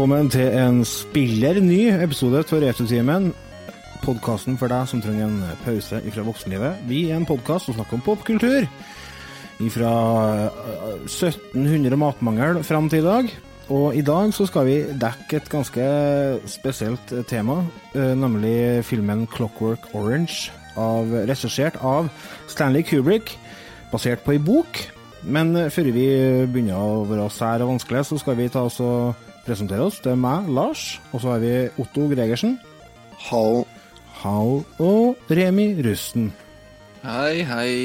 velkommen til en spiller ny episode av Retrotimen. Podkasten for deg som trenger en pause fra voksenlivet. Vi er en podkast som snakker om popkultur. Fra 1700 matmangel fram til i dag. Og i dag så skal vi dekke et ganske spesielt tema, eh, nemlig filmen 'Clockwork Orange', av, regissert av Stanley Kubrick, basert på ei bok. Men eh, før vi begynner å være sære og vanskelige, så skal vi ta oss og presentere oss. Det er meg, Lars, og så har vi Otto Gregersen. Hall. Hall og Remi Rusten. Hei, hei.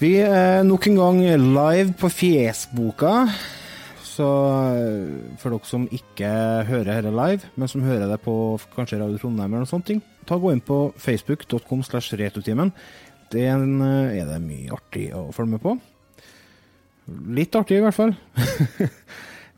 Vi er nok en gang live på Fjesboka. Så eh, for dere som ikke hører dette live, men som hører det på kanskje Radio Trondheim eller noe sånt, ta gå inn på facebook.com slash retrotimen. Den eh, er det mye artig å følge med på. Litt artig, i hvert fall.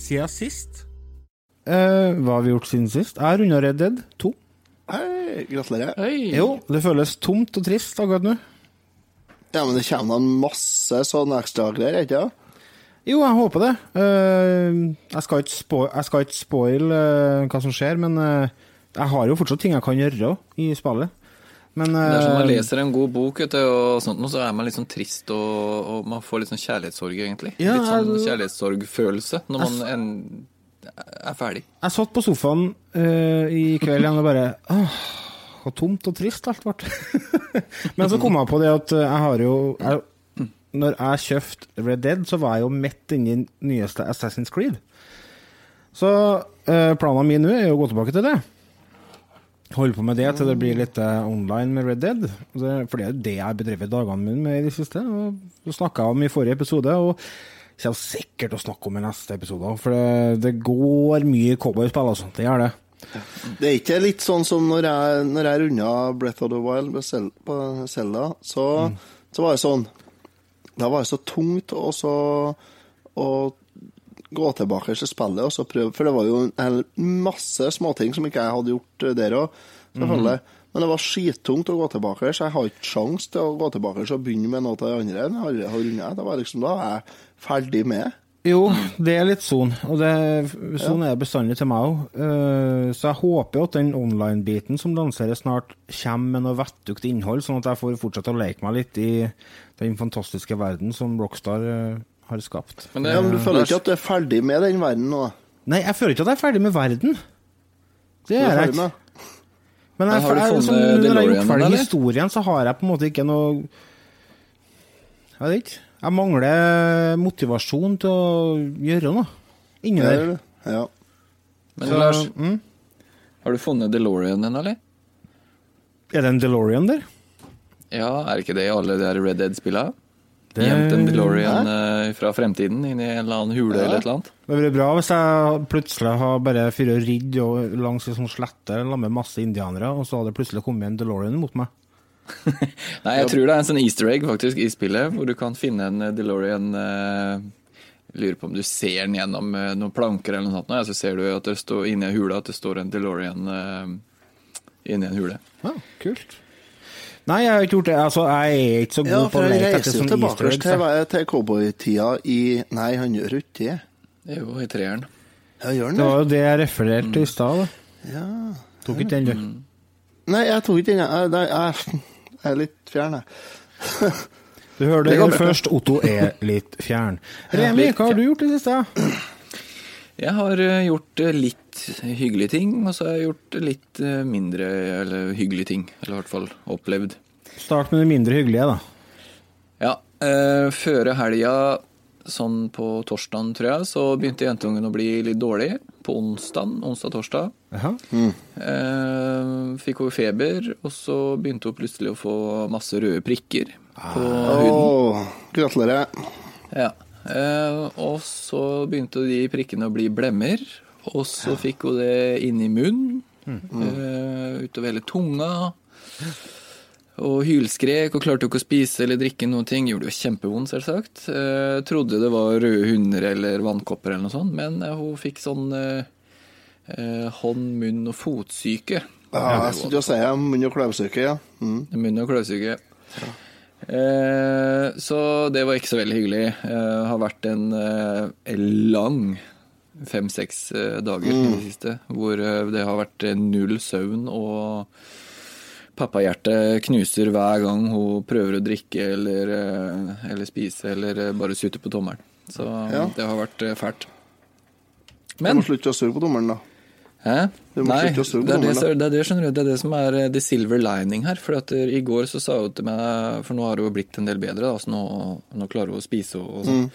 siden sist? Eh, hva har vi gjort siden sist? Jeg har runda Red Dead 2. Hei, gratulerer. Hei. Jo, det føles tomt og trist akkurat nå. Ja, men det kommer da masse sånne ekstragreier, ikke sant? Jo, jeg håper det. Eh, jeg skal ikke spoil, jeg skal ikke spoil eh, hva som skjer, men eh, jeg har jo fortsatt ting jeg kan gjøre i spillet. Men Det er som man eh, leser en god bok, vet du, og sånt, og så er man litt sånn trist, og, og man får litt sånn kjærlighetssorg, egentlig. Ja, litt sånn jeg- kjærlighetssorgfølelse når man en, er ferdig. Jeg satt på sofaen uh, i kveld igjen og bare Åh, så tomt og trist alt ble. Men så kom jeg på det at jeg har jo jeg, Når jeg kjøpte Red Dead, så var jeg jo midt inni nyeste Assassin's Creed. Så uh, planen min nå er jo å gå tilbake til det. Holde på med det til det blir litt eh, online med Red Dead. For det er jo det jeg har bedrevet dagene mine med i det siste. Og det snakka jeg om i forrige episode. og kommer sikkert til å snakke om i neste episode, for det, det går mye cowboyspill, altså. Det gjør det. Det er ikke litt sånn som når jeg, når jeg runda Breath of the Wild på Selda, så, Zelda, så, var det sånn Da var det så tungt og så å gå tilbake til spillet og så prøve For det var jo en masse småting som ikke jeg hadde gjort eh, der òg, selvfølgelig. Men det var skittungt å gå tilbake, så jeg har ikke sjans til å gå tilbake og begynne med noe av det andre jeg har- har rundet. Det var liksom da er jeg ferdig med. Jo, det er litt sånn, og det, sånn er det bestandig til meg òg. så jeg håper at den online-biten som lanseres snart, kommer med noe vettugt innhold, sånn at jeg får fortsette å leke meg litt i den fantastiske verden som Rockstar eh, har skapt. Men det, Ja, men Du føler ikke at du er ferdig med den verden nå? Nei, jeg føler ikke at jeg er ferdig med verden. Det er er jeg ikke. Men jeg, Men har du jeg, funnet sånn, når jeg har gjort ferdig eller? historien, så har jeg på en måte ikke noe Jeg vet ikke. Jeg mangler motivasjon til å gjøre noe inni der. ja. men Så, Lars, mm. har du funnet DeLorean din, eller? Er det en DeLorean der? Ja, er ikke det i alle de Red Dead-spillene? Det- Gjemt en DeLorean Nei? fra fremtiden inni en eller annen hule eller et eller annet? Det blir bra hvis jeg plutselig har bare fyrt og ridd og- langs en sånn slette sammen med masse indianere, og så hadde det plutselig kommet en DeLorean mot meg. Nei, jeg tror det er en sånn easter egg faktisk i spillet, hvor du kan finne en eh, DeLorean eh, Lurer på om du ser den gjennom eh, noen planker eller noe sånt, ja, så ser du at det står inni en hule at det står en DeLorean eh, inni en hule. Ja, kult. Nei, jeg har ikke gjort det. Altså, jeg er ikke så god Ja, på å lete etter reiser jo sånne easter eggs. til, tilbake til cowboytida i Nei, han gjør jo ikke det. Jo, i treeren. Ja, gjør han Det det? var jo det jeg refererte til i stad. da. Ja. Tok ikke den, du. Nei, jeg tok ikke den. Jeg, jeg, er litt fjern, jeg. Du hører det Det først. Otto er litt fjern. Remi, hva har du gjort i det siste? Jeg har eh, gjort eh, litt hyggelige ting, og så har jeg gjort litt eh, mindre eller hyggelige ting. Eller i hvert fall opplevd. Start med det mindre hyggelige, da. Ja, eh, føre helga, sånn på torsdagen tror jeg, så begynte jentungen å bli litt dårlig. På onsdagen, onsdag-torsdag. Mm. Eh, fikk hun feber, og så begynte hun plutselig å få masse røde prikker på ah. huden. gratulerer. Ja. Eh, og så begynte de prikkene å bli blemmer, Og så fikk hun det inn i munnen, eh, utover hele tunga. Og hylskrek og klarte jo ikke å spise eller drikke noen ting. Gjorde det jo kjempevondt, selvsagt. Eh, trodde det var røde hunder eller vannkopper eller noe sånt, men eh, hun fikk sånn eh, hånd-, munn- og fotsyke. Ja, jeg skulle til å si munn- og kløvsyke, ja. Mm. Munn- og kløvsyke. Eh, så det var ikke så veldig hyggelig. Eh, har vært en, eh, lang fem-seks dager i det siste, hvor det har vært null søvn og pappahjertet knuser hver gang hun prøver å drikke eller, eh, eller spise eller bare sutte på tommelen. Så Ja. det har vært fælt. fælt. Du Men må slutte å surre på tommelen, da. Hæ? Nei, det er det, det er det, skjønner du, det er det som er eh, the silver lining her. For at eh, i går så sa hun til meg For nå har hun blitt en del bedre, da, så nå, nå klarer hun å spise og, og Mm.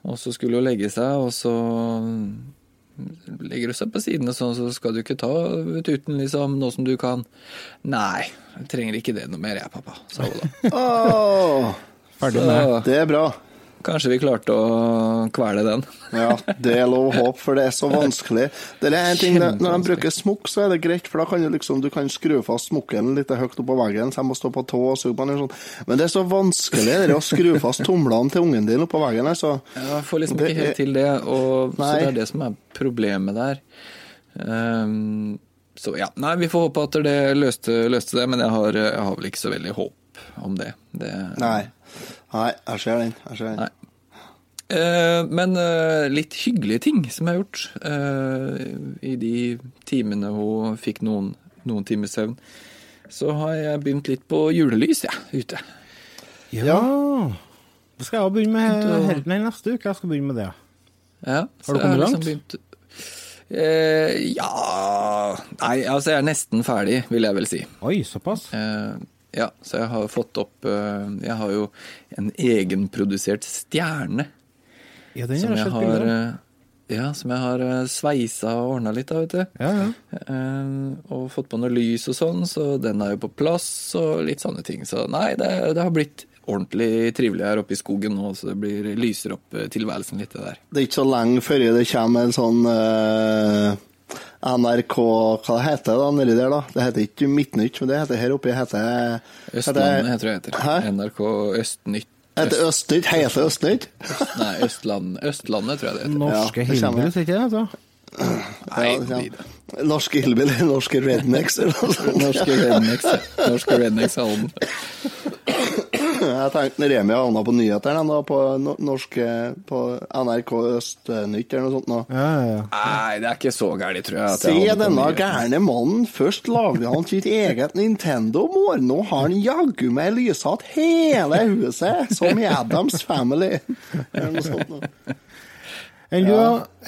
Og så skulle hun legge seg, og så legger hun seg på siden og sånn, så skal du ikke ta tuten, liksom, nå som du kan. Nei, jeg trenger ikke det noe mer, jeg, pappa, sa hun da. oh, Ferdig med. Det er bra. Kanskje vi klarte å kvele den. Ja, det er lov å håpe, for det er så vanskelig. Det er en ting, Når de bruker smokk, så er det greit, for da kan du liksom du kan skru fast smokken litt høyt oppå veggen, så jeg må stå på tå og suge på den. Sånn. Men det er så vanskelig det er å skru fast tomlene til ungen din oppå på veggen. Altså. Jeg får liksom ikke helt til det, og, så det er det som er problemet der. Um, så ja, nei, vi får håpe at det løste, løste det, men jeg har, jeg har vel ikke så veldig håp om det. det Nei. Nei, jeg ser den. Jeg ser den. Nei. Eh, men eh, litt hyggelige ting som jeg har gjort eh, i de timene hun fikk noen, noen timers søvn. Så har jeg begynt litt på julelys, jeg, ja, ute. Ja. Det skal jeg begynne med Begynte å- neste uke. Jeg skal begynne med det. Ja, Har du kommet liksom langt? Begynt, eh, ja Nei, altså jeg er nesten ferdig, vil jeg vel si. Oi, såpass. Eh, ja, så jeg har fått opp eh, Jeg har jo en egenprodusert stjerne Ja, den som har jeg jeg har eh, ja, som jeg har eh, sveisa og ordna litt av, vet du. Ja, ja. Og fått på noe lys og sånn, så den er jo på plass og litt sånne ting. Så nei, det, det har blitt ordentlig trivelig her oppe i skogen nå, så det blir lyser opp tilværelsen litt det der. Det er ikke så lenge før det kommer en sånn eh, NRK Hva det heter det da, nedi der, da? Det heter ikke Midtnytt, men det heter her oppe heter Østlandet heter det heter. Hæ? NRK Østnytt. Heter Østnytt? Heter Østnytt? Nei, Østland, Østlandet tror jeg det heter. Norske Ja, hillbillies, ikke det? Altså. Nei, Ja, ja. Norske hillbilly, norske rednecks eller noe sånt. Norske rednecks. Norske rednecks. Jeg tenkte Remi havna på nyhetene da, på, no- norske, på NRK Østnytt eller noe sånt. Nå. Ja, ja, ja. Nei, det er ikke så gærent, tror jeg. at Se jeg denne gærne mannen. Først lagde han sitt eget Nintendo-mål. Nå har han jaggu meg lysatt hele huset, som i Adams Family. Eller noe sånt. nå. Enn du,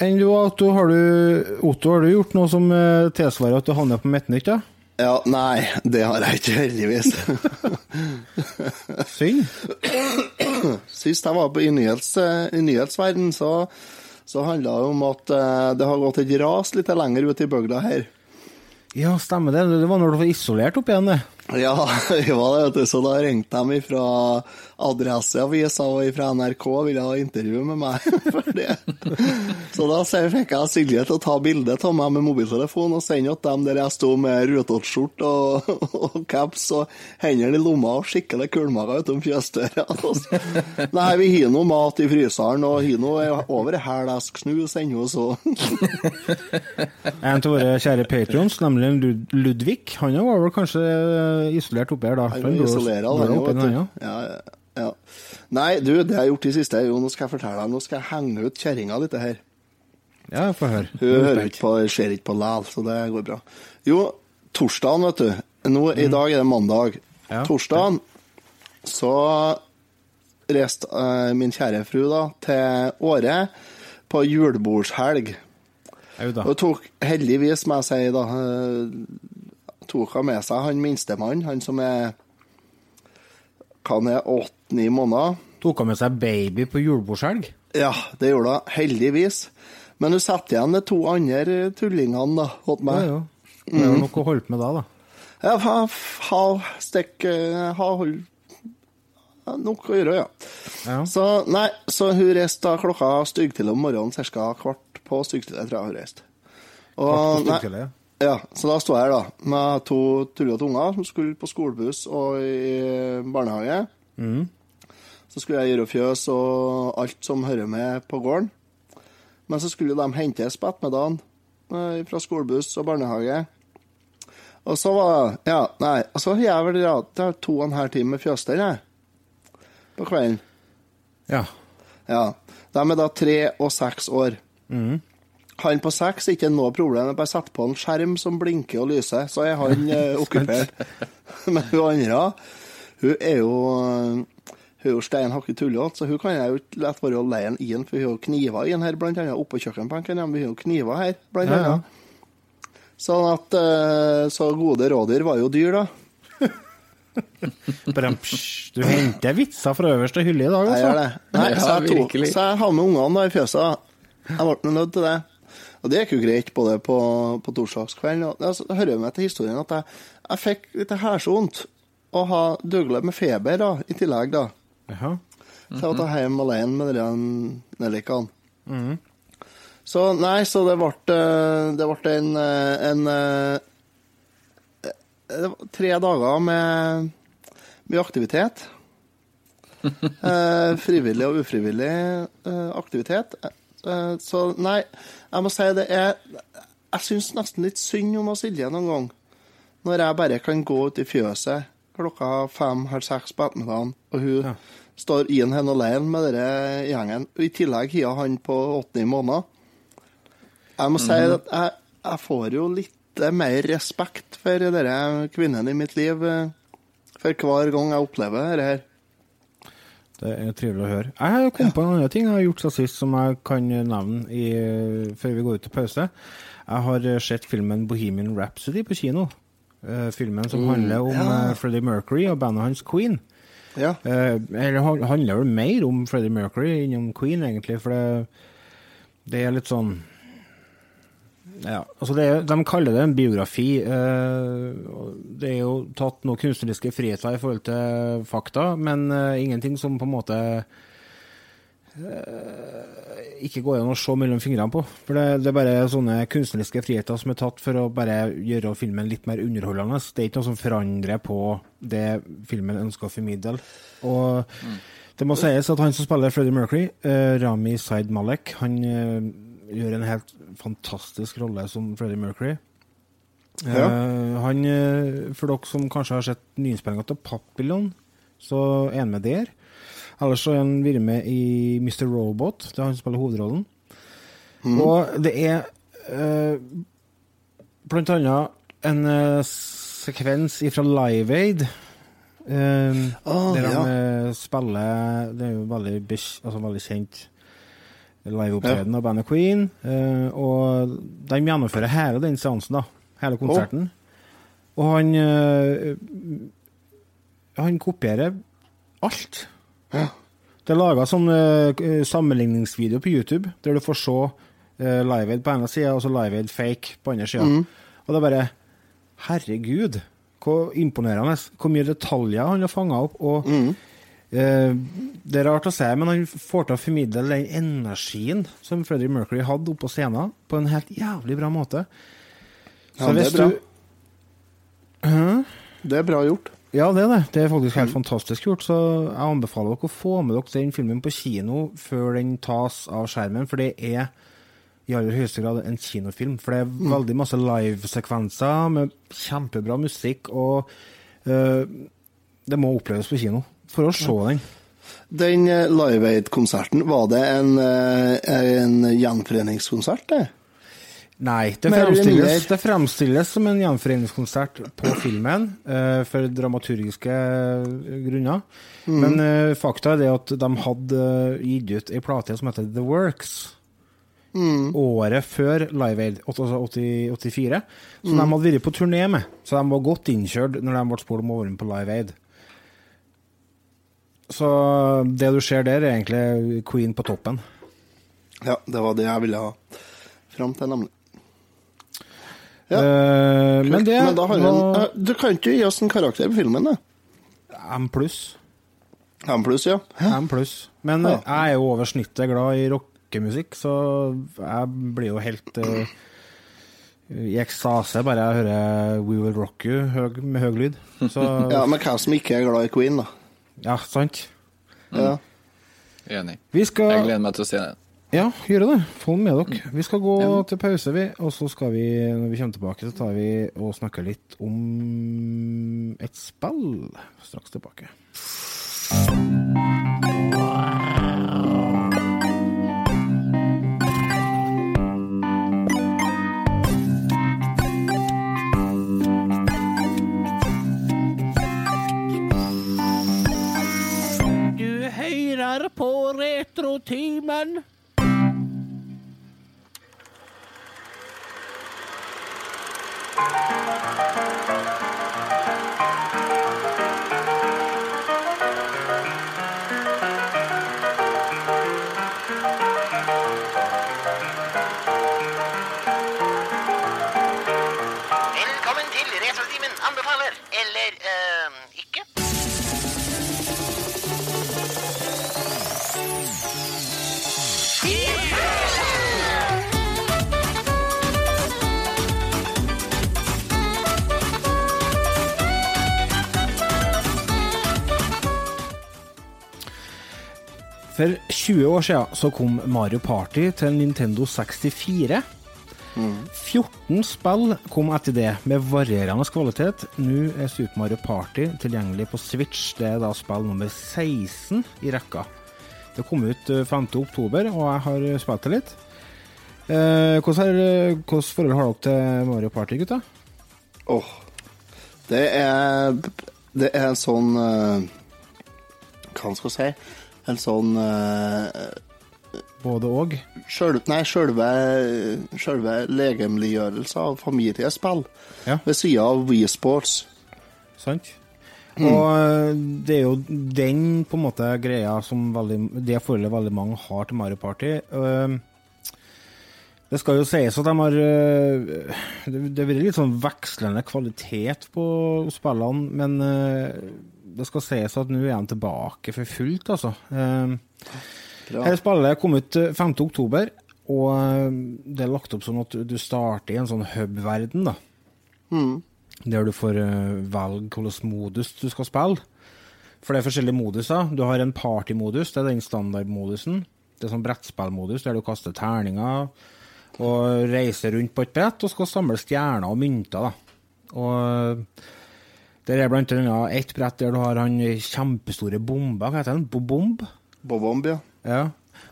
enn du, Otto, har du, Otto, har du gjort noe som eh, tilsvarer at du havner på Midtnytt? Ja? Ja, nei, det har jeg ikke, heldigvis. Synd. Sist jeg var på, i, nyhets, i nyhetsverden, så, så handla det om at eh, det har gått et ras litt lenger ut i bygda her. Ja, stemmer det. Det var når du var isolert opp igjen, det. Ja, det var det, vet du. Så da ringte de fra Adresseavisa og fra NRK og ville ha intervju med meg. for det. Så da fikk jeg Silje til å ta bilde av meg med mobiltelefon og sende til dem der jeg sto med rutete og, og caps og hendene i lomma og skikkelig kulmaga utom fjøsdøra. Nei, vi har noe mat i fryseren, og har noe over ei hæl esk snus ennå, så En av våre kjære patrions, nemlig Lud Ludvig, han var vel kanskje isolert oppi her da. Han må isolere han. Ja, ja, ja. Nei, du, det jeg har gjort i siste, jo, nå skal jeg fortelle deg, nå skal jeg henge ut kjerringa litt her. Ja, få høre. Hun hører ikke på, ser ikke på læl, så det går bra. Jo, torsdagen, vet du. Nå, I dag er det mandag. Ja. Torsdagen så reiste uh, min kjære fru da til Åre på julebordshelg. Hun tok heldigvis, må jeg si, da eh, tok hun med seg han minstemann, han som er hva han er, åtte-ni måneder. Tok han med seg baby på julebordshelg? Ja, det gjorde hun, heldigvis. Men hun satte igjen de to andre tullingene da, Ja, meg. ja. Det er jo noe å holde på med da, da. Ja, ha, ha stikk eh, Ha hold ja, Nok å gjøre, ja. Ja. Så nei, så hun reiste da klokka styggtidlig om morgenen, ca. kvart på styggtidlig, tror jeg hun reiste. Og, På nei, Storfjellet, ja. Ja, så da sto jeg her da, med to tullete unger som skulle på skolebuss og i barnehage. Så skulle jeg gjøre fjøs og alt som hører med på gården. Men så skulle de hentes på ettermiddagen eh, fra skolebuss og barnehage. Og så var Ja, nei, og så har jeg vel ja, to og en halv time med fjøsstell, jeg. På kvelden. ja. Ja. De er da tre og seks år. Han på seks er ikke noe problem. Jeg bare setter på en skjerm som blinker og lyser, så er han eh, okkupert. Men hun andre, hun er jo Hun er jo stein hakket tullete, så hun kan jeg jo ikke la være alene i den, for hun har kniver i den her, blant annet oppå kjøkkenbenken. Ja, vi har kniver her, blant Ja, ja. annet. Sånn at eh, Så gode rådyr var jo dyr, da. Du henter vitser fra øverste hylle i dag, Jeg gjør altså. det. Nei, så, jeg tok, så jeg har med ungene da i fjøset. Jeg ble nødt til det. Og det gikk jo greit både på, på torsdagskvelden og altså, Det hører meg til historien at jeg, jeg fikk litt hæsvondt å ha Dougle med feber da, i tillegg, da. Jaha. Så jeg ta hjem alene med de nellikene. Så nei, så det ble, eh, det ble en, eh, en eh, det var tre dager med mye aktivitet. Eh, frivillig og ufrivillig eh, aktivitet. Eh, så nei, jeg må si det er Jeg syns nesten litt synd om Silje noen gang. Når jeg bare kan gå ut i fjøset klokka fem-halv seks på ettermiddagen, og hun Ja. står i en henne alene med denne gjengen. I tillegg har han på åtte-ni måneder. Jeg må si at jeg, jeg får jo litt mer respekt for denne kvinnen i mitt liv eh, for hver gang jeg opplever dette her. Det er trivelig å høre. Jeg har kommet på en annen ting jeg har gjort siden sist som jeg kan nevne i, før vi går ut til pause. Jeg har eh, sett filmen Bohemian Rhapsody på kino. Eh, Filmen som handler om ja. eh, Freddie Mercury og bandet hans Queen. Ja. Eller handler vel mer om Freddie Mercury enn om Queen, egentlig, for det, det er litt sånn ja, altså er, De kaller det en biografi. eh, det er jo tatt noen kunstneriske friheter i forhold til fakta, men eh, ingenting som på en måte eh, ikke går an å se mellom fingrene på. For det, det er bare sånne kunstneriske friheter som er tatt for å bare gjøre filmen litt mer underholdende. Det er ikke noe som forandrer på det filmen ønsker å formidle. Og det må sies at han som spiller Freddie Mercury, Rami Zaid Malek, han gjør en helt fantastisk rolle som Freddie Mercury. Ja. Uh, han, eh, for dere som kanskje har sett nyinnspillinga av Papillon, så er han med der. Ellers så er han vært med i Mr. Robot, det er han som spiller hovedrollen. Og det er uh, blant annet en uh, sekvens fra Live Aid. Uh, oh, der han ja. spiller Det er jo veldig, altså veldig kjent liveopptreden av bandet Queen. Uh, og de gjennomfører hele den seansen, da. Hele konserten. Og han uh, Han kopierer alt. Ja. Det er laga sånn uh, sammenligningsvideo på YouTube, der du får se uh, Live Aid på ene sida og så Live Aid fake på andre sida. Og det er bare Herregud, hvor imponerende. Hvor mye detaljer han har fanga opp. Og eh, Det er rart å si, men han får til å formidle den energien som Freddie Mercury hadde oppå scenen, på en helt jævlig bra måte. Ja, det er bra. du- Hæ? Det er bra gjort. Ja, det er det. Det er faktisk helt fantastisk gjort. Så jeg anbefaler dere å få med dere den filmen på kino før den tas av skjermen, for det er i aller høyeste grad en kinofilm. For det er veldig masse livesekvenser med kjempebra musikk, og øh, det må oppleves på kino for å se den. Den eh, Live Aid-konserten, var det en, eh, en gjenforeningskonsert, det? Nei, det fremstilles, det fremstilles som en gjenforeningskonsert på filmen, uh, for dramaturgiske grunner. Men uh, fakta er det at de hadde gitt ut ei plate som heter The Works. Året før Live Aid, altså 84, som de hadde vært på turné med. Så de var godt innkjørt når de ble spurt om å være med på Live Aid. Så det du ser der, er egentlig Queen på toppen. Ja, det var det jeg ville ha fram til, nemlig. Ja. Uh, men det Men da har vi en, eh, Du kan ikke gi oss en karakter på filmen, da? M pluss. M pluss, ja. M pluss. Men Ja. jeg er jo over snittet glad i rockemusikk, så jeg blir jo helt uh, i ekstase bare jeg hører We Will Rock You høy, med høy lyd. Så Ja, Men hvem som ikke er glad i Queen, da? Ja, sant. Ja. Enig. Vi Jeg skal gleder meg til å se den. Ja, gjøre det. Få den med dere. Vi skal gå til pause, vi. Og så skal vi, når vi kommer tilbake, så tar vi og snakker litt om et spill. Straks tilbake. Retrotimen. 20 år siden så kom Mario Party til Nintendo 64. 14 spill kom etter det, med varierende kvalitet. Nå er Super Mario Party tilgjengelig på Switch. Det er da spill nummer 16 i rekka. Det kom ut eh, 5. oktober, og jeg har spilt det litt. Eh, hvordan forhold har dere til Mario Party, gutta? Åh. Det er Det er en sånn eh, Hva skal jeg si? En sånn uh, Både sjøl, Nei, sjølve, sjølve legemliggjørelse av familiespill Ja. ved sida av Wii Sports. Sant? Og eh, det er jo den på en måte greia som veldig, det forholdet veldig mange har til Mario Party. Eh, Det skal jo sies at de har eh, Det har vært litt sånn vekslende kvalitet på spillene, men eh, det skal sies at nå er de tilbake for fullt, altså. Eh, Her spillet kom ut eh, 5. oktober, og det er lagt opp sånn at du starter i en sånn hub-verden, da. Der du får velge hvilken modus du skal spille. For det er forskjellige moduser. Du har en partymodus, det er den standardmodusen. Det er sånn brettspillmodus der du kaster terninger og reiser rundt på et brett og skal samle stjerner og mynter. da. Og eh, der er blant annet ett brett der du har han kjempestore bomba. Hva heter den? Bobomb? Bobomb, ja. Ja.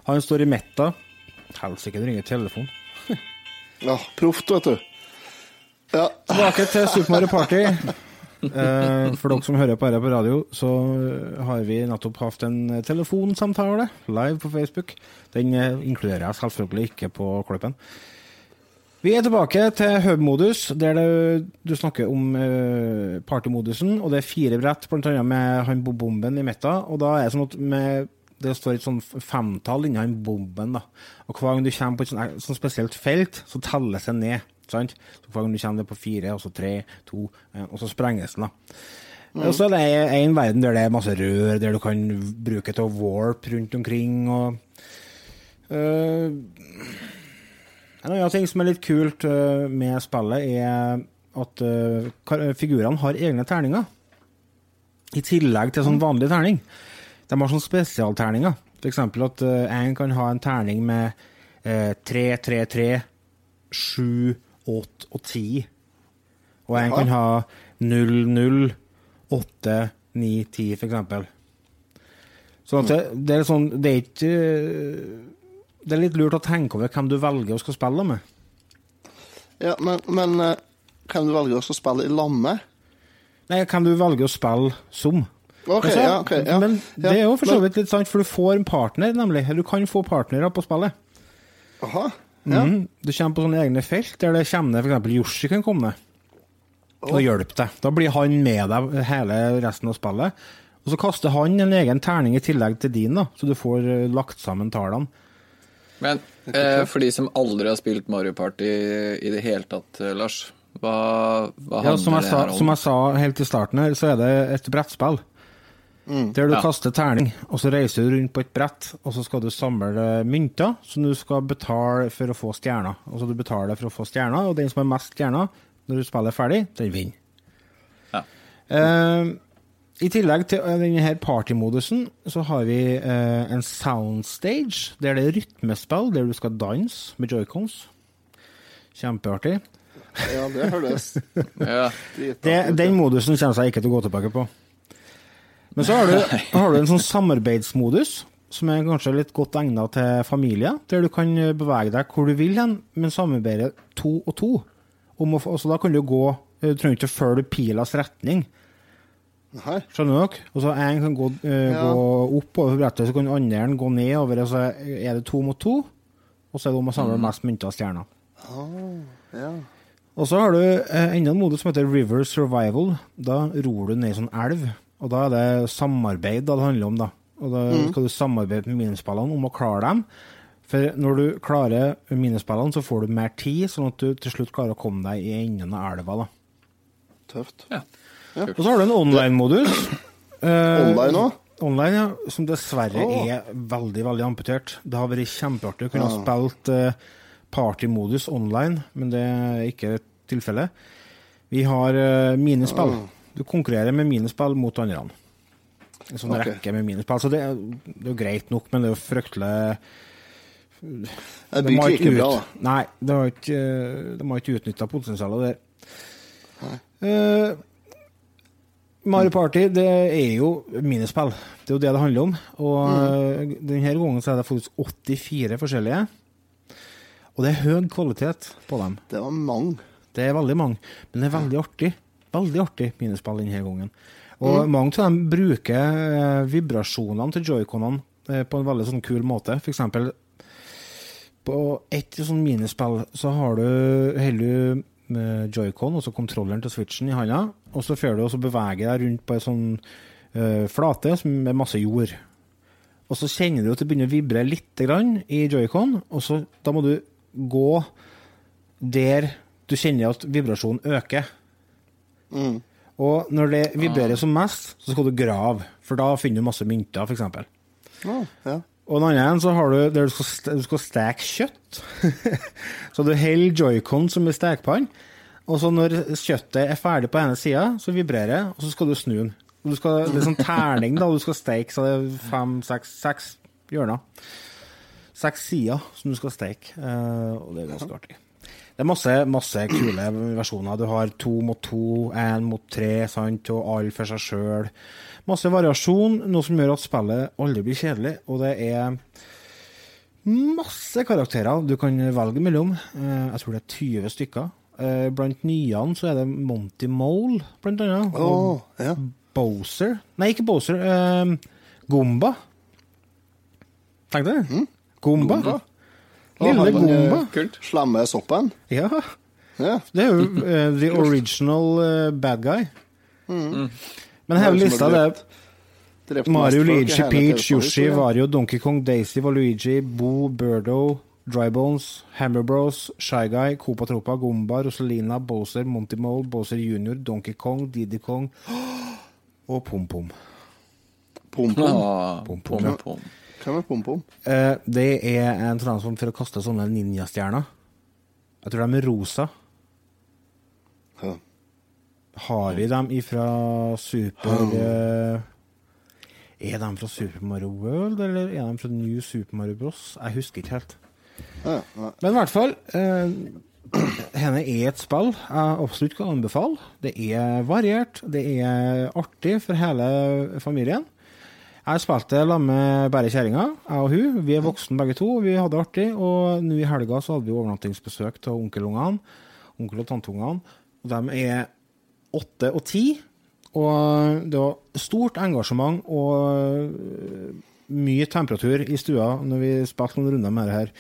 Han står i metta. Helsike, det ringer telefon. Ja, proft, vet du. Ja. Tilbake til Super Mario Party. Eh, for dere som hører på dette på radio, så har vi nettopp hatt en telefonsamtale live på Facebook. Den eh, inkluderer jeg selvfølgelig ikke på klippen. Vi er tilbake til hub-modus, der det, du snakker om eh, partymodusen. Og det er fire brett, bl.a. med han bomben i midten. Og da er det sånn at med, det står et sånn femtall inni han bomben. da. Og hver gang du kommer på et sånt, sånt spesielt felt, så telles det ned. Sant? Så Hver gang du kommer på fire, og så tre, to, en, og så sprenges den. da. Og så er det en verden der det er masse rør, der du kan bruke til å warp rundt omkring. og... Uh, en annen ting som er litt kult uh, med spillet, er at uh, figurene har egne terninger. I tillegg til sånn vanlig terning. De har sånn spesialterninger. F.eks. at én en kan ha en terning med eh, 3, 3, 3, 7, 8 og 10. Og en kan ha 0, 0, 8, 9, 10, For Sånn at det, det er sånn Det er ikke Det er litt lurt å tenke over hvem du velger å skal spille med. ja men, men hvem du velger å spille i lamme? Nei, hvem du velger å spille som. Ok, Men så- ja, ok. Ja. Men det er jo for så vidt litt sant, for du får en partner, nemlig. Du kan få partnere på spillet. Aha. Ja. Mhm. Du kommer på sånne egne felt der det kommer ned f.eks. Yoshi kan komme ned og hjelpe deg. Da blir han med deg hele resten av spillet. Og så kaster han en egen terning i tillegg til din, da, så du får eh, lagt sammen tallene. Men eh, for de som aldri har spilt Mario Party i det hele tatt, eh, Lars, hva, hva Ja, handler som, jeg det her om? som jeg sa helt i starten her, så er det et brettspill. Der du Ja. kaster terning, og så reiser du rundt på et brett, og så skal du samle mynter som du skal betale for å få stjerner. Altså du betaler for å få stjerner, og den som har mest stjerner når du spiller ferdig, den vinner. Ja. Eh, I tillegg til eh, denne partymodusen, så har vi eh, en soundstage, der det er rytmespill, der du skal danse med joycons. Kjempeartig. Ja, det høres Ja. Det, den modusen kommer jeg ikke til å gå tilbake på. Men så har du, har du en sånn samarbeidsmodus, som er kanskje litt godt egnet til familie, der du kan bevege deg hvor du vil hen, men samarbeide to og to. Om å altså da kan du gå Du trenger ikke å følge pilas retning. Nei. Skjønner dere? Og så en kan gå, uh, Ja. gå opp over brettet, så kan andre gå nedover, og så er det to mot to. Og så er det om å samle mest mynter og stjerner. Ja. Og så har du uh, enda en modus som heter River Survival. Da ror du ned i sånn elv, og da er det samarbeid da det handler om. da. Og da skal du samarbeide med minispillene om å klare dem. For når du klarer minispillene, så får du mer tid, sånn at du til slutt klarer å komme deg i enden av elva. da. Tøft. Ja. Og så har du en online-modus. Eh, Online òg? Online, ja. Som dessverre oh. er veldig, veldig amputert. Det har vært kjempeartig å kunne ha spilt eh, partymodus online, men det er ikke tilfellet. Vi har eh, minispill. Du konkurrerer med minispill mot andre. En sånn okay. rekke med minispill. Så det, er- det er jo greit nok, men det er jo fryktelig Det de blir ikke bra, da. Nei, de har ikke, eh, de har ikke utnytta potensialet der. Uh, Mario Party det er jo minispill. Det er jo det det handler om. Og mm. denne gangen så er det faktisk 84 forskjellige. Og det er høy kvalitet på dem. Det var mange. Det er veldig mange, men det er veldig artig. Veldig artig minispill denne gangen. Og mange av dem bruker eh, vibrasjonene til joyconene eh, på en veldig sånn kul måte. For eksempel på ett sånn minispill så har du holder du eh, joycon, altså kontrolleren til switchen, i handa, og så får du også bevege deg rundt på ei sånn eh, flate som med masse jord. Og så kjenner du at det begynner å vibre litt grann i joycon, og så da må du gå der du kjenner at vibrasjonen øker. Mm. Og når det vibrerer som mest, så skal du grave, for da finner du masse mynter, f.eks. Ja. Og den andre så har du der du skal, du skal steke kjøtt. så du holder joycon som en stekepann, og så når kjøttet er ferdig på ene sida, så vibrerer det, og så skal du snu den. Du skal, det er sånn terning da, du skal steke, så det er fem, seks, seks hjørner. Seks sider som du skal steke, eh, og det er ganske artig. Det er masse, masse kule versjoner. Du har to mot to, én mot tre, sant, og alle for seg sjøl. Masse variasjon, noe som gjør at spillet aldri blir kjedelig. Og det er masse karakterer du kan velge mellom. Eh, Jeg tror det er 20 stykker. Eh, Blant nyene så er det Monty Mole, blant annet. Og ja. Bowser Nei, ikke Bowser. eh, Gomba. Tenk deg det. Gomba. Gomba. Lille han, eh, Gomba. Kult. Slemme soppen. Ja. Ja. Det er jo uh, the original uh, bad guy. Men hele er lista har det er drept Mario, Luigi, Peach, Yoshi, Vario, Donkey Kong, Daisy, Waluigi, Bo, Birdo, Drybones, Hammer Bros, Shy Guy, Copa Tropa, Gomba, Rosalina, Bowser, Monty Mole, Bowser Jr., Donkey Kong, Diddy Kong og Pom Pom. Pom, pom, pom, pom. Hvem er pom-pom? Eh, det er en transform for å kaste sånne ninjastjerner. Jeg tror de er rosa. Ja. Har vi dem ifra Super eh, Er de fra Super Mario World, eller er de fra New Super Mario Bros? Jeg husker ikke helt. Ja. Men i hvert fall eh, Henne er et spill jeg absolutt kan anbefale. Det er variert, det er artig for hele familien. Jeg spilte sammen med bare kjerringa, jeg og hun. Vi er voksne begge to, vi hadde det artig. Og nå i helga så hadde vi overnattingsbesøk av onkelungene. Onkel- og tanteungene. Og de er åtte og ti. Og det var stort engasjement og øh, mye temperatur i stua når vi spilte noen runder med det her.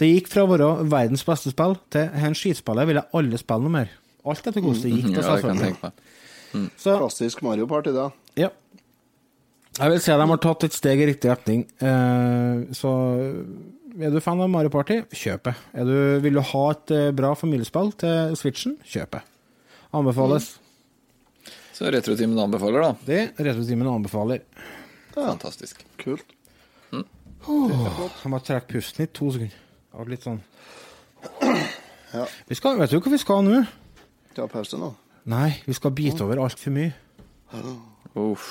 Det gikk fra å være verdens beste spill til en skitspillet ville alle spille noe mer. Alt etter hvordan det gikk. Ja, det kan jeg tenke meg. Så Klassisk Mario Party, da. ja. Jeg vil si at de har tatt et steg i riktig retning. Eh, så er du fan av Mario Party, kjøp det. Vil du ha et eh, bra familiespill til Switchen, kjøp det. Anbefales. Så Retrotimen anbefaler, da. Det Retrotimen anbefaler. Fantastisk. Kult. Jeg må trekke pusten i to sekunder. Det var litt sånn Ja. vi skal, Vet du hva vi skal nå? Ta pause nå. Nei, vi skal bite over altfor mye. Uff.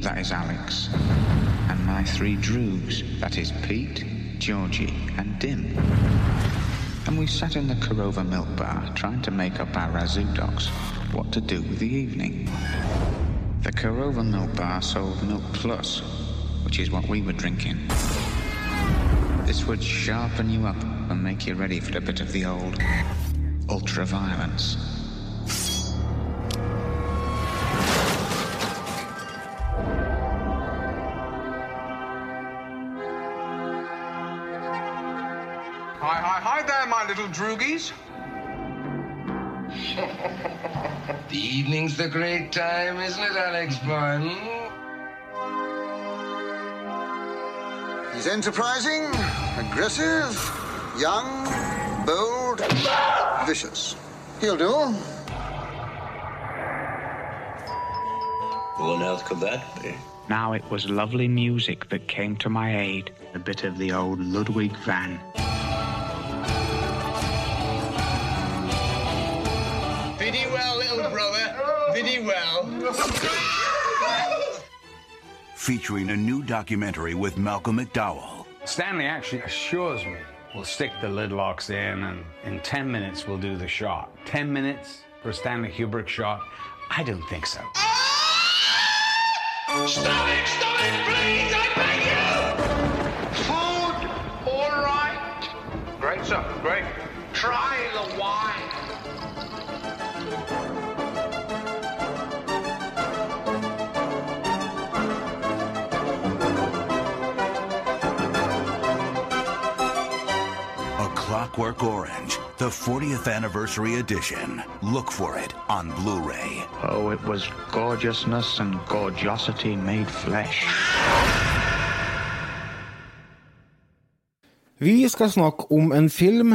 that is Alex, and my three droogs, that is Pete, Georgie, and Dim. And we sat in the Korova milk bar trying to make up our razoo docs what to do with the evening. The Korova milk bar sold Milk Plus, which is what we were drinking. This would sharpen you up and make you ready for a bit of the old ultra violence. Little droogies. The evening's the great time, isn't it, Alex Boy? hmm? He's enterprising, aggressive, young, bold, vicious. He'll do. What else could that be? Now it was lovely music that came to my aid, a bit of the old Ludwig van. Brother. Biddy well. featuring a new documentary with Malcolm McDowell. Stanley actually assures me we'll stick the lid locks in and in 10 minutes we'll do the shot. 10 minutes for a Stanley Kubrick shot? I don't think so. Stop it! Stop it! Please, I beg you! Food, all right. Great stuff, great. Try Clockwork Orange, the 40th anniversary edition. Look for it on Blu ray. Oh, it was gorgeousness and gorgeosity made flesh. Vi skal snakke om en film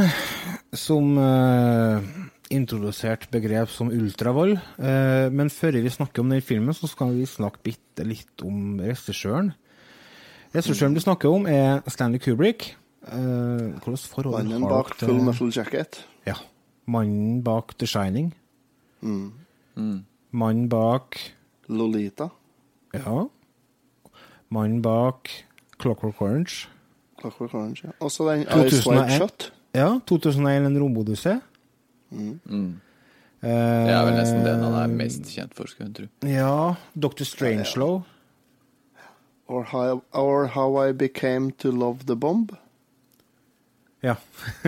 som uh, introduserte begrep som ultravold. Uh, men før vi snakker om den filmen, så skal vi snakke bitte litt om regissøren. Regissøren vi snakker om, er Stanley Kubrick. Uh, forhold Mannen har bak dere til- Full Metal Jacket. Ja. Mannen bak The Shining. Mm. Mannen bak Lolita. Ja. Mannen bak Clockwork Orange. Clockwork Orange, ja. Også den Ice White Shot. Ja, 2001 En romodyssé. Mm. Det er vel nesten den han er mest kjent for, skulle jeg tro. Ja, Dr. Strangelow. Or how, or how I Became to Love the Bomb. Ja.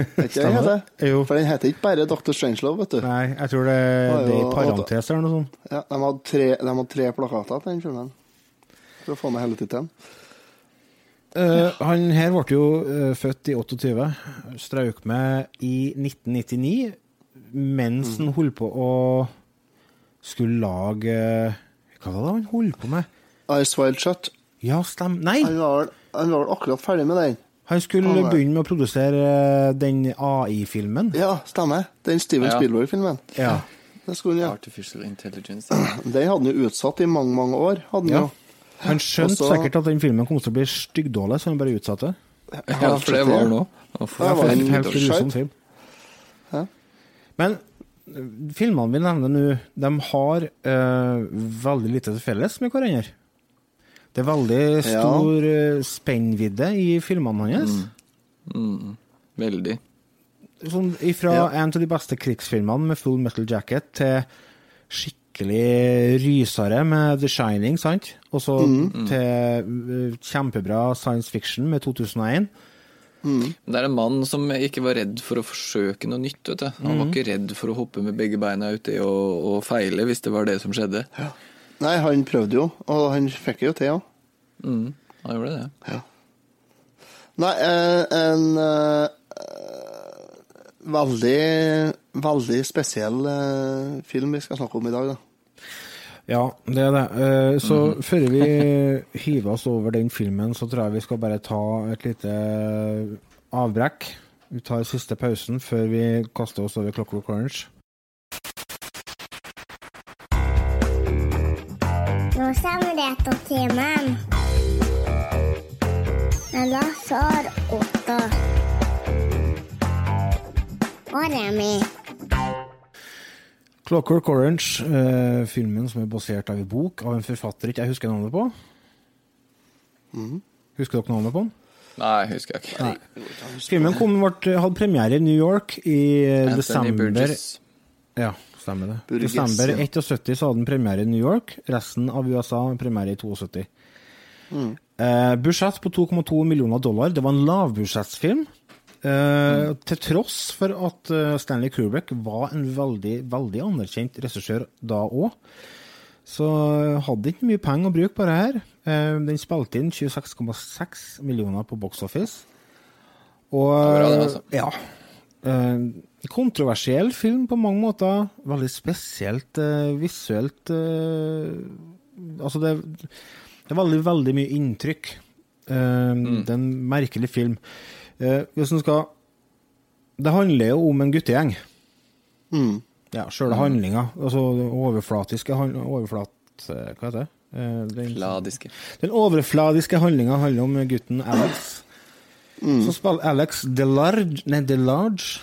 Ikke den heter? det? Jo. For den heter ikke bare Dr. Strangelove, vet du. Nei, jeg tror det, det er i parentes eller noe sånt. Ja, de hadde tre, de hadde tre plakater til den filmen. For å få med hele tittelen. Eh, han her ble jo uh, født i 28, strauk med i 1999, mens Mm. han holdt på å skulle lage Hva var det han holdt på med? Ice Wild Shut. Ja, stem... Nei! Han var, han var akkurat ferdig med den. Han skulle Han begynne med å produsere eh, den AI-filmen. Ja, stemmer. Den Steven Ja. Spielberg-filmen. Ja. Det skulle han gjøre. Artificial Intelligence. Den hadde han jo utsatt i mange, mange år. Hadde han Ja. jo. Han skjønte Også, sikkert at den filmen kom til å bli styggdårlig, så han bare utsatte. Ja, for det var han òg. Ja, var en helt grusom film. Ja. Men eh, filmene vi nevner nå, de har uh, veldig lite til felles med hverandre. Det er veldig stor ja. spennvidde i filmene hans. Mm. Veldig. Sånn, ifra Ja. en av de beste krigsfilmene med Full Metal Jacket til skikkelig rysere med The Shining, sant? Og så Mm. til eh, kjempebra science fiction med 2001. Det er en mann som ikke var redd for å forsøke noe nytt. vet du. Han var Mhm. ikke redd for å hoppe med begge beina uti og, og feile, hvis det var det som skjedde. Nei, han prøvde jo, og han fikk det jo til òg. Mm, han gjorde det. Ja. Nei, eh, en eh, veldig, veldig spesiell eh, film vi skal snakke om i dag, da. Ja, det er det. Så Så før vi hiver oss over den filmen, så tror jeg vi skal bare ta et lite avbrekk. Vi tar siste pausen før vi kaster oss over Clockwork Orange. Retrotimen. Med Lars og Otto. Og Remi. Clockwork Orange, eh, filmen som er basert av en bok av en forfatter ikke jeg husker navnet på. Husker dere navnet på den? Nei, husker jeg ikke. Nei. Filmen kom, ble, hadde premiere i New York i eh, Anthony desember Burgess. Ja, stemmer det. Burgess, desember ja. 71 så hadde den premiere i New York. Resten av USA premiere i 72. Mm. Eh, budsjett på 2,2 millioner dollar. Det var en lavbudsjettsfilm. Eh, Til tross for at eh, Stanley Kubrick var en veldig, veldig anerkjent regissør da òg. Så hadde ikke mye penger å bruke på det her. Eh, Den spilte inn 26,6 millioner på Box Office. Og Det var bra, det, altså. ja. Eh, kontroversiell film på mange måter. Veldig spesielt uh, visuelt Uh, Altså, det, det er veldig, veldig mye inntrykk. Mm. Det er en merkelig film. Eh, hvis en skal Det handler jo om en guttegjeng. Mm. Ja, sjøle handlinga. Altså overflatiske overflat... eh, Hva heter det? Eh, Den, Fladiske. den overfladiske handlinga handler om gutten Alex. Så spiller Alex Delarge Nei, Delarge.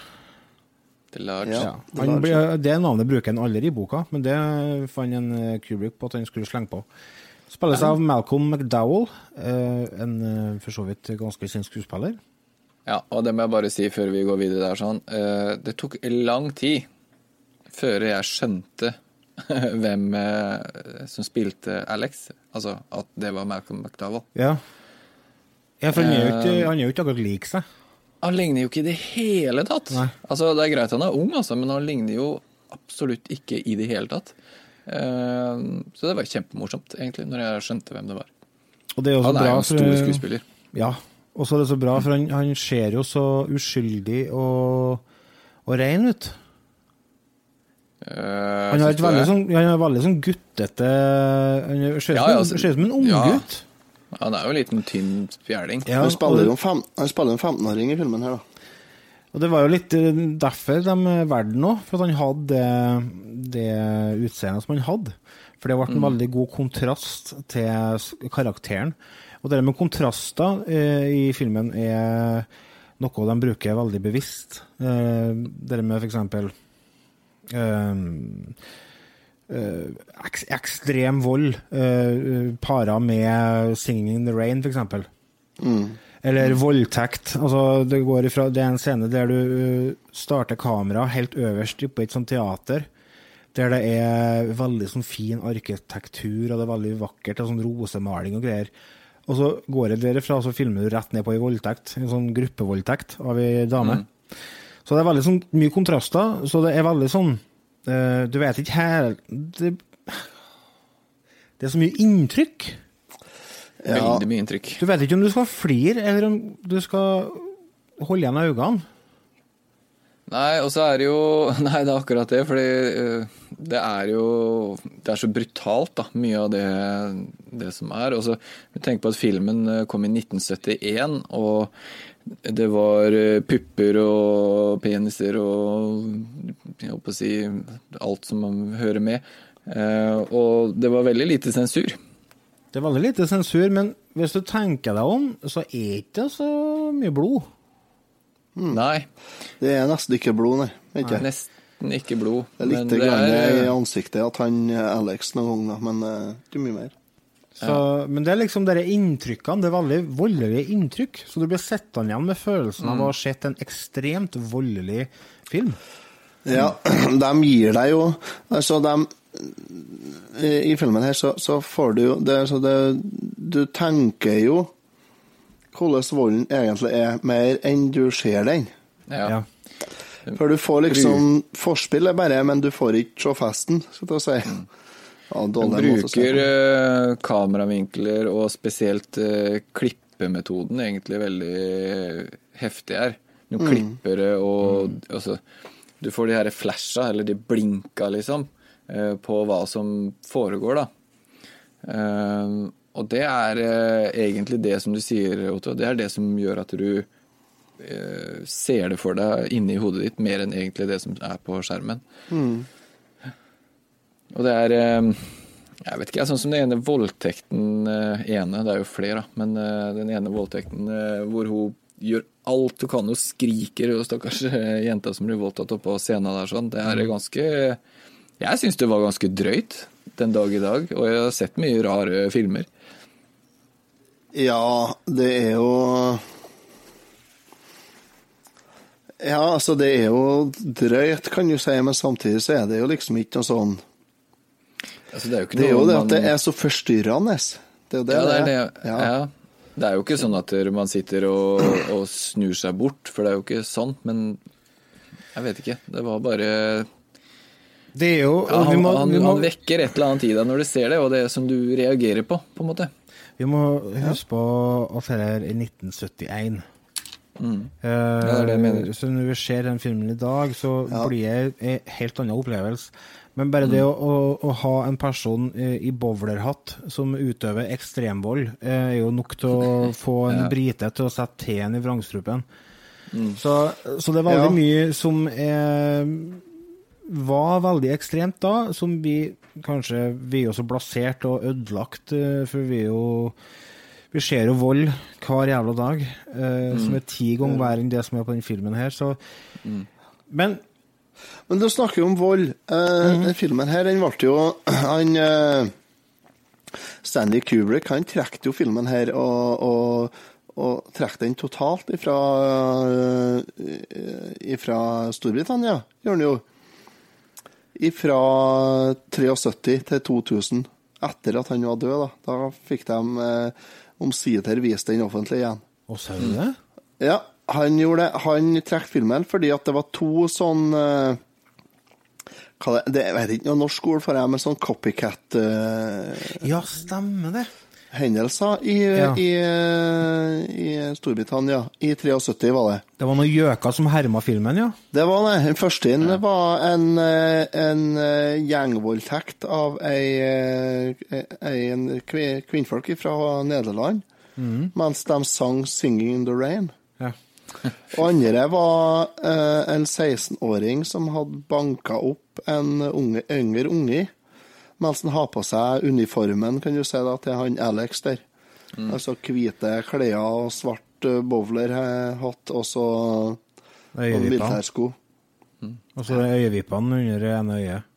The Large. Ja. Han, ble- det navnet bruker han aldri i boka, men det fant en eh, Kubrick på at han skulle slenge på. Spilles av Malcolm McDowell, eh, en eh, for så vidt ganske kjent skuespiller. Ja, og det må jeg bare si før vi går videre der sånn. eh, Det tok lang tid før jeg skjønte hvem som spilte Alex. Altså at det var Malcolm McDowell. Ja. ja for han han er jo ikke akkurat lik seg. Han ligner jo ikke i det hele tatt. Altså, Det er greit han er ung, altså, men han ligner jo absolutt ikke i det hele tatt. Eh, Så det var kjempemorsomt, egentlig, når jeg skjønte hvem det var. Det Han er bra, jo en stor skuespiller. Ja, og så er det så bra, for han, han ser jo så uskyldig og, og ren ut. Eh, Han har veldig sånn, han er veldig sånn guttete Han er- ser ut Ja, ja, en- altså, som en ja. Unggutt. Han er jo en liten, tynn fjerding. Ja, han spiller jo en fem- en 15-åring i filmen her, da. Og det var jo litt eh, derfor de valgte den òg, for at han hadde det, det utseendet som han hadde. For det ble en Mm. veldig god kontrast til karakteren. Og det med kontraster eh, i filmen er noe de bruker veldig bevisst. Eh, det med for eksempel eh, eh, ekstrem vold uh, para med 'Singing in the Rain', for eksempel. Eller voldtekt. Altså, det, går ifra, det er en scene der du uh, starter kamera helt øverst i et sånt teater. Der det er veldig sånn fin arkitektur, og det er veldig vakkert. Og sånn rosemaling og greier. Og så går det derifra, og så filmer du rett ned på ei voldtekt. En sånn gruppevoldtekt av ei dame. Mm. Så det er veldig sånn mye kontraster. Så det er veldig sånn eh, Du vet ikke her det, det er så mye inntrykk. Veldig mye inntrykk. Du vet ikke om du skal flire, eller om du skal holde igjen øynene. Nei, og så er det jo Nei, det er akkurat det, fordi uh, det er jo Det er så brutalt, da, mye av det, det som er. Og så tenk på at filmen eh, kom i 1971, og det var eh, pupper og peniser og Jeg holdt på å si alt som man hører med. Eh, Og det var veldig lite sensur. Det er veldig lite sensur, men hvis du tenker deg om, så er ikke så mye blod. Nei. Det er nesten ikke blod, nei. Ikke? Nesten ikke blod. Det er litt men det grann er- i ansiktet at han Alex noen ganger, men eh, ikke mye mer. Så, Men det er liksom dere inntrykkene, det er veldig voldelige inntrykk. Så du blir sittende igjen med følelsen av å ha sett en ekstremt voldelig film. Ja, de gir deg jo Altså, de I i filmen her så, så får du jo det, så det, Du tenker jo hvordan volden egentlig er, mer enn du ser den. Ja. For du får liksom Forspill er bare, men du får ikke se festen, skal jeg si. Ja, Han bruker eh, kameravinkler og spesielt uh, klippemetoden egentlig veldig heftig her. Noen Mm. klippere og altså, Du får de her flasha, eller de blinka, liksom, uh, på hva som foregår, da. Eh, og det er eh, egentlig det som du sier, Otto. Det er det som gjør at du eh, ser det for deg inni hodet ditt, mer enn egentlig det som er på skjermen. Mm. Og det er eh, Jeg vet ikke, sånn som den ene voldtekten eh, ene, det er jo flere, da, men eh, den ene voldtekten hvor hun gjør alt hun kan og skriker, og stakkars jenta som blir voldtatt oppå scenen der sånn, det er ganske Jeg syns det var ganske drøyt den dag i dag, og jeg har sett mye rare filmer. Ja, det er jo Ja, altså, det er jo drøyt, kan du si, men samtidig så er det jo liksom ikke noe sånn Altså, det er jo ikke Det er jo det man- at det er så forstyrrende. Det er jo det ja, det er det. Ja. Ja. Det er jo ikke sånn at man sitter og, og snur seg bort, for det er jo ikke sånn, men jeg vet ikke. Det var bare Det er jo ja, vi han, må, han, vi må, han vekker et eller annet i deg når du ser det, og det er som du reagerer på, på en måte. Vi må huske på at dette er i 1971. Mm. Eh, det er det jeg mener. Så når vi ser den filmen i dag, så Ja. blir det en helt annen opplevelse. Men bare det Mm. å, å, å ha en person i bowlerhatt som utøver ekstremvold, eh, er jo nok til å få en brite til å sette teen i vrangstrupen. Mm. Så, så det er veldig Ja. mye som er, var veldig ekstremt da, som vi kanskje Vi er jo så blasert og ødelagt, eh, for vi er jo Vi ser jo vold hver jævla dag, eh, som er ti ganger verre enn det som er på den filmen her, så Men Men du snakker jo om vold. Eh, Den filmen her, den ble jo Han eh, Stanley Kubrick han trakk jo filmen her og, og, og trekte den totalt ifra, eh, ifra Storbritannia, gjør han jo. Ifra 73 til 2000, etter at han var død. Da, da fikk de eh, omsider vist den offentlig igjen. Og sa du det? Ja, han gjorde det. Han trakk filmen fordi at det var to sånn eh, det, det, er ikke noe norsk ord for det, men sånn copycat uh, Ja, stemmer det. i, Ja. i, eh, i Storbritannia. I 73 var det. Det var noen gjøker som herma filmen, ja. Det var det. Den første inn var en, en gjengvoldtekt av ei, ei en kvinnfolk fra Nederland, Mm. mens de sang 'Singing in the Rain'. Og andre var eh, en 16-åring som hadde banka opp en unge, yngre unge, mens han har på seg uniformen, kan du si, da, til han Alex der. Altså hvite klær og svart uh, bowlerhatt og så militærsko. Og så øyevippene under ene øyet.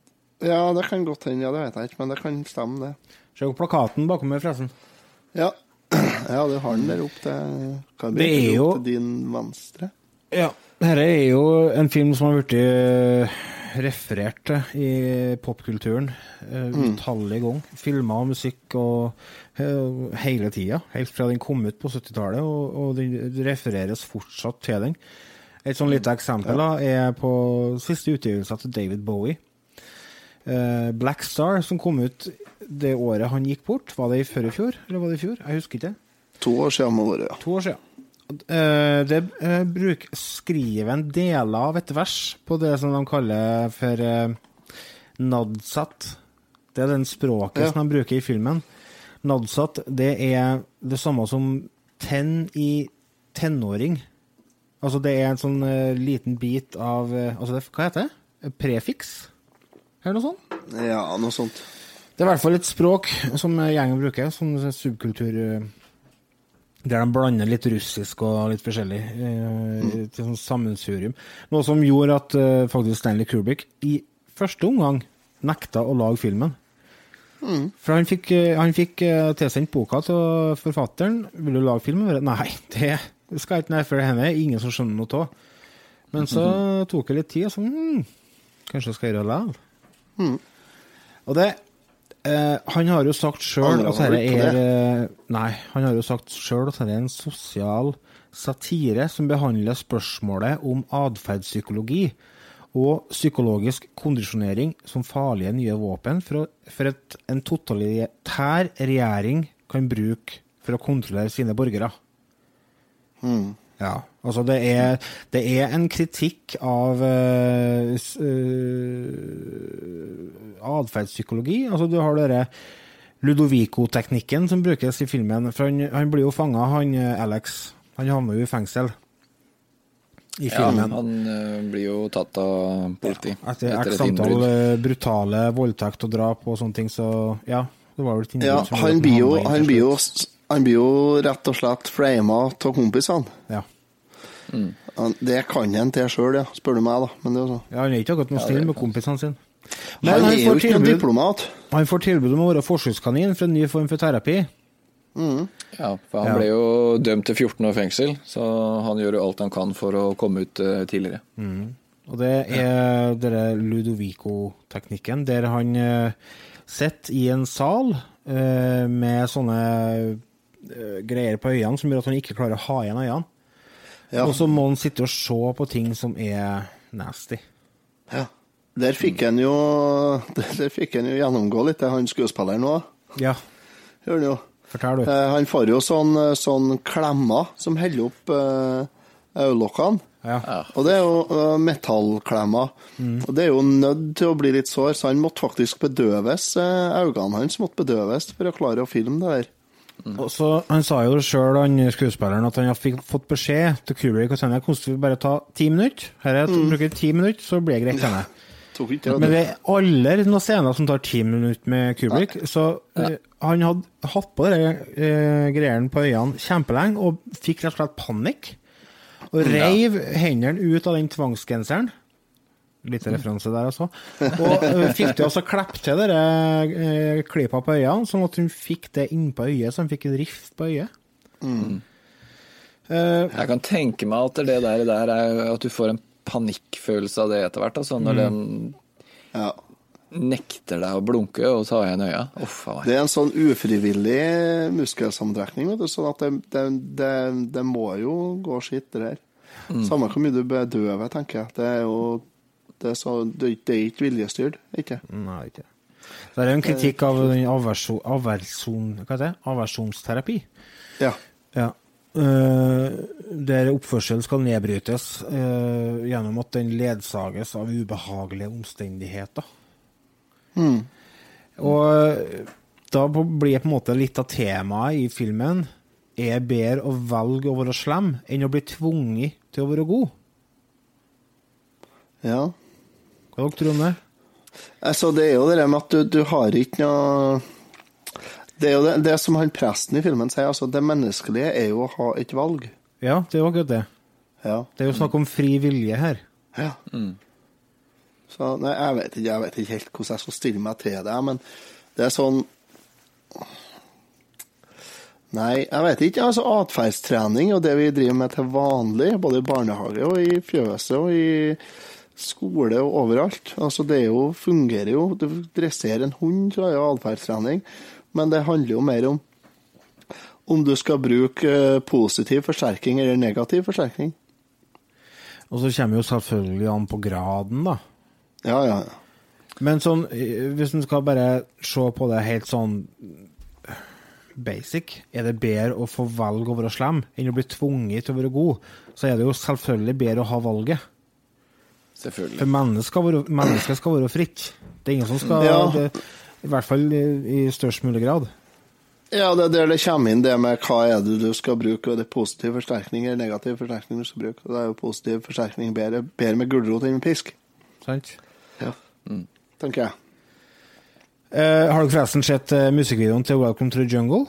Ja, det kan godt hende, ja, det vet jeg ikke, men det kan stemme, det. Se på plakaten bakom meg, forresten. Ja, ja du har den der opp til Kan Det er jo- opp til din venstre. Ja. Dette er jo en film som har blitt eh, referert til i popkulturen uh, Mm. utallige ganger. Filmer og musikk og eh, hele tida. Helt fra den kom ut på 70-tallet, og, og den refereres fortsatt til den. Et sånn lite eksempel da, er på siste utgivelse til David Bowie. Eh, Black Star, som kom ut det året han gikk bort. Var det i før i fjor, eller var det i fjor? Jeg husker ikke. To år siden må det være, ja. To år siden. Eh, det eh, bruk, skriver en del av et vers på det som de kaller for uh, nadsat. Det er den språket Ja. som de bruker i filmen. Nadsat, det er det samme som tenn i tenåring. Altså det er en sånn eh, liten bit av eh, altså det, Hva heter det? Prefiks? Eller noe sånt? Ja, noe sånt. Det er i hvert fall et språk som gjengen bruker, som subkultur eh, Der de blander litt russisk og litt forskjellig eh, til sånn sammensurium. Noe som gjorde at eh, faktisk Stanley Kubrick i første omgang nekta å lage filmen. Mm. For han fikk, eh, han fikk eh, tilsendt boka til forfatteren. 'Vil du lage filmen?' Nei, det skal jeg ikke nedføre henne. Ingen som skjønner noe av. Men så tok det litt tid, og så hmm, Kanskje jeg skal gjøre det likevel. Mm. Og det eh, Han har jo sagt sjøl at dette er eh, Nei, han har jo sagt sjøl at dette er en sosial satire som behandler spørsmålet om atferdspsykologi, og psykologisk kondisjonering som farlige nye våpen for, å, for at en totalitær regjering kan bruke for å kontrollere sine borgere. Mm. Ja, altså det er, det er en kritikk av uh, atferdspsykologi. Altså du har denne Ludovico-teknikken som brukes i filmen. For han, han blir jo fanga, han eh, Alex. Han havner jo i fengsel i Ja, filmen. han eh, blir jo tatt av politi Etter etter x et antall eh, brutale voldtekt og drap og sånne ting, så ja. Det var vel et innbrudd Ja, han blir jo, han blir jo, han blir jo rett og slett frama av kompisene. Ja. Mm. Det kan han til sjøl, ja, spør du meg, da. Men det er jo så. Ja, han er ikke akkurat noe Ja, snill med kompisene sine. Han er jo ikke noen diplomat. Han får tilbud om å være forsøkskanin for en ny form for terapi. Ja, for han Ja. ble jo dømt til 14 år fengsel, så han gjør jo alt han kan for å komme ut eh, tidligere. Mm. Og det er denne Ludovico-teknikken, der han uh, sitter i en sal eh, med sånne eh, greier på øynene som gjør at han ikke klarer å ha igjen øynene. Ja. Og så må han sitte og se på ting som er nasty. Ja. Der fikk han jo fikk han jo gjennomgå litt, han skuespilleren òg. Ja. Gjør han jo. Fortell, du. Eh, han får jo sånn, sånn klemmer som holder opp eh, øyelokkene. Ja. Og det er jo eh, metallklemmer. Mm. Og det er jo nødt til å bli litt sår, så han måtte faktisk bedøves. eh, Øynene hans måtte bedøves for å klare å filme det der. Og så, han sa jo sjøl, han skuespilleren, at han fikk, fått beskjed til Kubrick og Senne hvordan vi bare ta ti minutter. Her er Mm. bruker ti minutter, så blir det greit. Henne. Tok ikke det, Men det er aldri noen scener som tar ti minutter med Kubrick. Så uh, han hadde hatt på de uh, greiene på øynene kjempelenge og fikk rett og slett panikk. Og Ja. reiv hendene ut av den tvangsgenseren. Lite referanse der, altså. Og uh, fikk til å klippe til de uh, klippa på øynene, sånn at hun fikk det innpå øyet, så hun fikk en rift på øyet. Mm. Uh, Jeg kan tenke meg at det der, der er at du får en panikkfølelse av det etter hvert. Altså, når Mm. den nekter deg å blunke og ta igjen øya. Uff. Det er en sånn ufrivillig vet du, sånn at det, det, det, det må jo gå skitt, det der. Mm. Samme hvor mye du bedøver, tenker jeg. Det er jo det er, så, det, er ikke viljestyrt, ikke? Nei, ikke. Det er jo en kritikk av det? aversjonsterapi. Ja. Ja. Eh, der oppførsel skal nedbrytes eh, gjennom at den ledsages av ubehagelige omstendigheter. Mm. Og eh, da blir på en måte litt av temaet i filmen er bedre å velge å være slem enn å bli tvunget til å være god. Ja. Hva dere tror om det? Altså, det er jo det med at du, du har ikke noe Det er jo det, det som han presten i filmen sier, altså det menneskelige er jo å ha et valg. Ja, det er jo akkurat det. Ja. Det er jo snakk om fri vilje her. Ja. Så nei, jeg vet ikke, jeg vet ikke helt hvordan jeg skal stille meg til det, men det er sånn Nei, jeg vet ikke. altså Atferdstrening og det vi driver med til vanlig, både i barnehage og i fjøset og i skole og overalt. Altså Det er jo, fungerer jo. Du dresserer en hund, så er jo atferdstrening. Men det handler jo mer om om du skal bruke eh, positiv forsterkning eller negativ forsterkning. Og så kommer jo selvfølgelig an på graden, da. Ja, ja, ja. Men sånn, hvis en skal bare se på det helt sånn basic, er det bedre å få velge å være slem enn å bli tvunget til å være god, så er det jo selvfølgelig bedre å ha valget. Selvfølgelig. For mennesket skal være, mennesket skal være fritt. Det er ingen som skal Ja. det, I hvert fall i, i størst mulig grad. Ja, det er der det kommer inn det med hva er det du skal bruke, og det er positiv forsterkning eller negativ forsterkning du skal bruke. Og det er jo positiv forsterkning bedre, bedre med gulrot enn med pisk, Sant? Ja. tenker jeg. Eh, har dere forresten sett eh, musikkvideoen til 'Welcome to the Jungle'?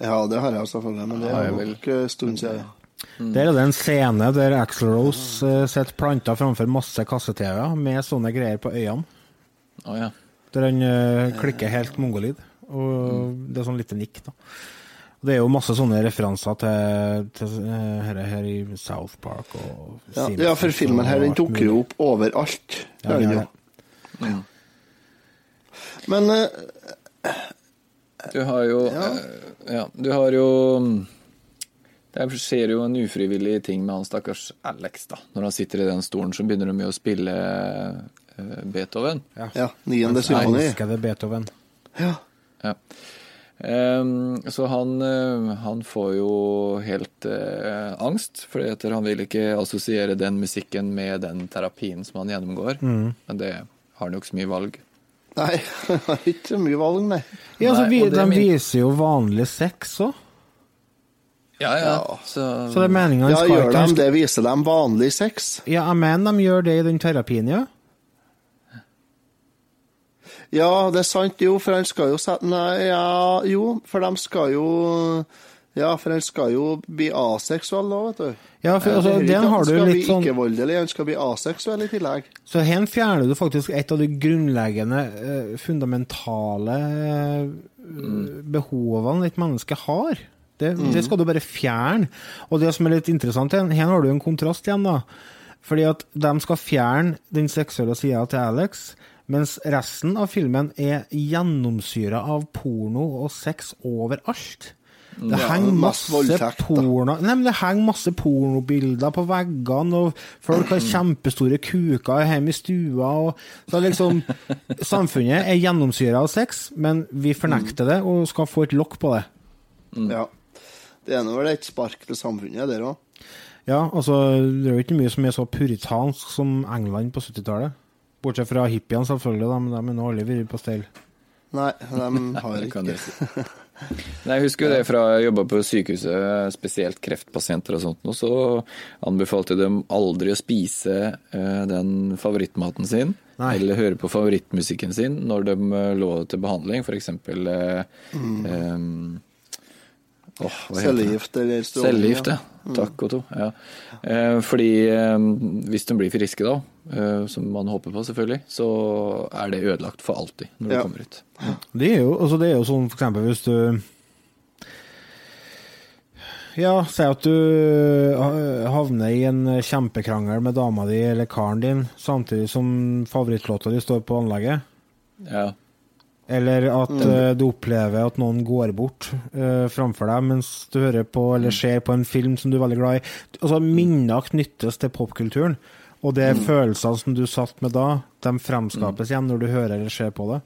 Ja, det har jeg selvfølgelig, men det er vel. ikke en stund siden. Der er det en scene der Axl Rose uh, sitter planta framfor masse kasse-TV-er med sånne greier på øynene. Oh, ja. Der han uh, klikker helt mongolid. Og det er sånn lite nikk, da. Og det er jo masse sånne referanser til, til eh, her, her i South Park og Ja, ja, for filmen her den tok dukker jo opp overalt. Ja, den gjør det. Men uh, Du har jo Ja. ja, du har jo Der Det skjer jo en ufrivillig ting med han stakkars Alex, da. Når han sitter i den stolen, så begynner de jo å spille Beethoven. Ja, niende symfoni. Elskede Beethoven. Ja. Ja. Um, så han, eh, han får jo helt uh, angst, for han vil ikke assosiere den musikken med den terapien som han gjennomgår. Mm. Men det har han jo ikke så mye valg. Nei, det har ikke så mye valg, nei. Ja, så vi, nei, De min- viser jo vanlig sex òg. Ja, ja. Så, Så det er meningen han Ja, gjør de det? Viser de vanlig sex? Ja, jeg mener de gjør det i den terapien, ja. Ja, det er sant, jo, for han skal jo sette Nei, ja, jo, for de skal jo Ja, for han skal jo bli aseksuell da, vet du. Ja, for, altså, den har du litt sånn... han skal bli sånn- ikke-voldelig, han skal bli aseksuell i tillegg. Så her fjerner du faktisk et av de grunnleggende, eh, fundamentale eh, behovene et menneske har. Det, Mm. det skal du bare fjerne. Og det som er litt interessant, her har du en kontrast igjen, da. Fordi at de skal fjerne den seksuelle sida til Alex, mens resten av filmen er gjennomsyra av porno og sex overalt. Det Ja, henger masse masse voldtekt, porno Nei, men det henger masse pornobilder på veggene, og folk har kjempestore kuker hjemme i stua. Og, så liksom Samfunnet er gjennomsyra av sex, men vi fornekter det og skal få et lokk på det. Ja. Det er nå vel et spark til samfunnet der òg. Ja, altså, det er jo ikke mye som er så puritansk som England på 70-tallet. Bortsett fra hippiene, selvfølgelig, da, men de er nå aldri vært på stell. Nei, de har ikke det. Nei, jeg husker det fra jeg jobba på sykehuset, spesielt kreftpasienter og sånt, og så anbefalte de aldri å spise eh, den favorittmaten sin, Nei. eller høre på favorittmusikken sin når de eh, lå til behandling, f.eks. Mm. Um? Cellegift eller stråling. Cellegift, ja. Mm. Takk, Otto. Ja. Eh, fordi hvis de blir friske da, som man håper på selvfølgelig, så er det ødelagt for alltid når Ja. du kommer ut. Det er jo, altså det er jo sånn for eksempel hvis du Ja, si at du havner i en kjempekrangel med dama di eller karen din, samtidig som favorittlåta di står på anlegget. Ja. Eller at Mm. eh, du opplever at noen går bort uh, framfor deg mens du hører på eller ser på en film som du er veldig glad i. Altså Minner knyttes til popkulturen, og de Mm. følelsene som du satt med da, de fremskapes igjen når du hører eller ser på det.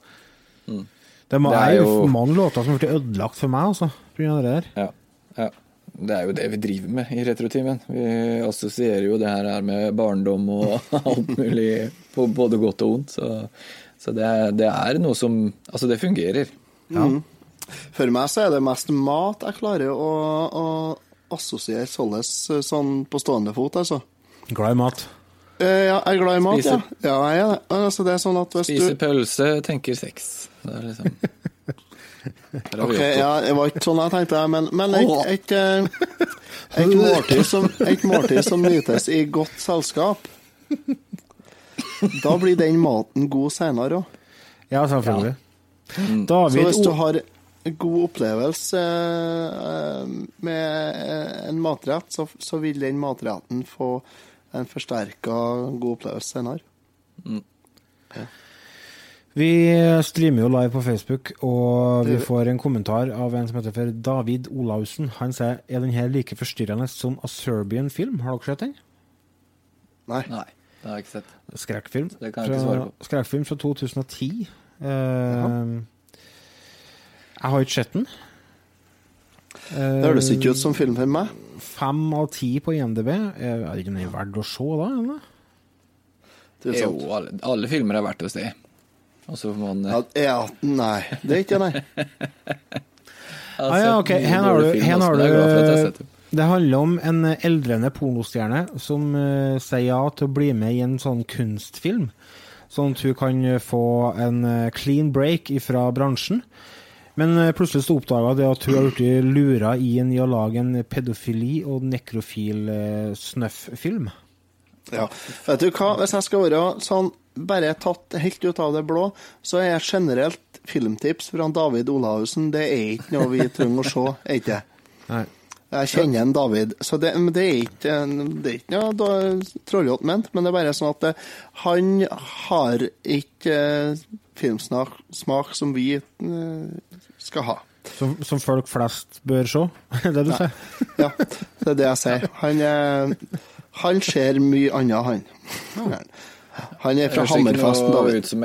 Mm. Det må- Det er er jo mange låter som har blitt ødelagt for meg, altså, av det der. Ja, ja. Det er jo det vi driver med i Retrotimen. Vi assosierer jo det her med barndom og alt mulig på både godt og vondt. Så, så det, er, det er noe som Altså, det fungerer. Mm. For meg så er det mest mat jeg klarer å, å assosiere sånn på stående fot, altså. Glad i mat. Eh, ja, jeg er glad i mat, Spiser. ja. Ja, jeg er det. Altså, det er sånn at hvis Spiser du pølse, tenker sex. Det er liksom Ok, ja, det var ikke sånn jeg tenkte, men, men et, et, eh, et, måltid som, et måltid som nytes i godt selskap, da blir den maten god senere òg. Ja, selvfølgelig. Så David hvis du har god opplevelse eh, med en matrett, så, så vil den matretten få en forsterka god opplevelse senere. Vi streamer jo live på Facebook, og vi får en kommentar av en som heter for David Olaussen. Han sier er den her like forstyrrende som A Serbian Film. Har dere sett den? Nei. Nei, det har jeg ikke sett. Skrekkfilm. Det kan jeg ikke svare på. Skrekkfilm fra 2010. Eh, jeg har ikke sett den. Det høres ikke ut som film for meg. Fem av ti på IMDb. Er er ikke noe verdt å se, da? Eller? Jo, alle, alle filmer er verdt å se. Man Ja, ja, nei, det er ikke det, nei. Ah, ja, ok. Her har du, her har du Det handler om en eldrende pornostjerne som uh, sier ja til å bli med i en sånn kunstfilm. Sånn at hun kan eh, få en uh, clean break fra bransjen. Men eh, plutselig så oppdaga det at hun har blitt lura inn i å lage en pedofili- og nekrofil-snøff-film. Ja. Vet du hva, hvis jeg skal være sånn bare tatt helt ut av det blå, så er generelt filmtips fra David Olaussen det er ikke noe vi trenger å se, er ikke det? Jeg kjenner en David, så det, men det er ikke, det er ikke noe trollete ment, men det er bare sånn at det, han har ikke eh, filmsmak som vi eh, skal ha. Som, som folk flest bør se, er det du sier? Ja, det er det jeg sier. Han, han ser mye annet, han. Han er fra Det høres ikke noe David. ut som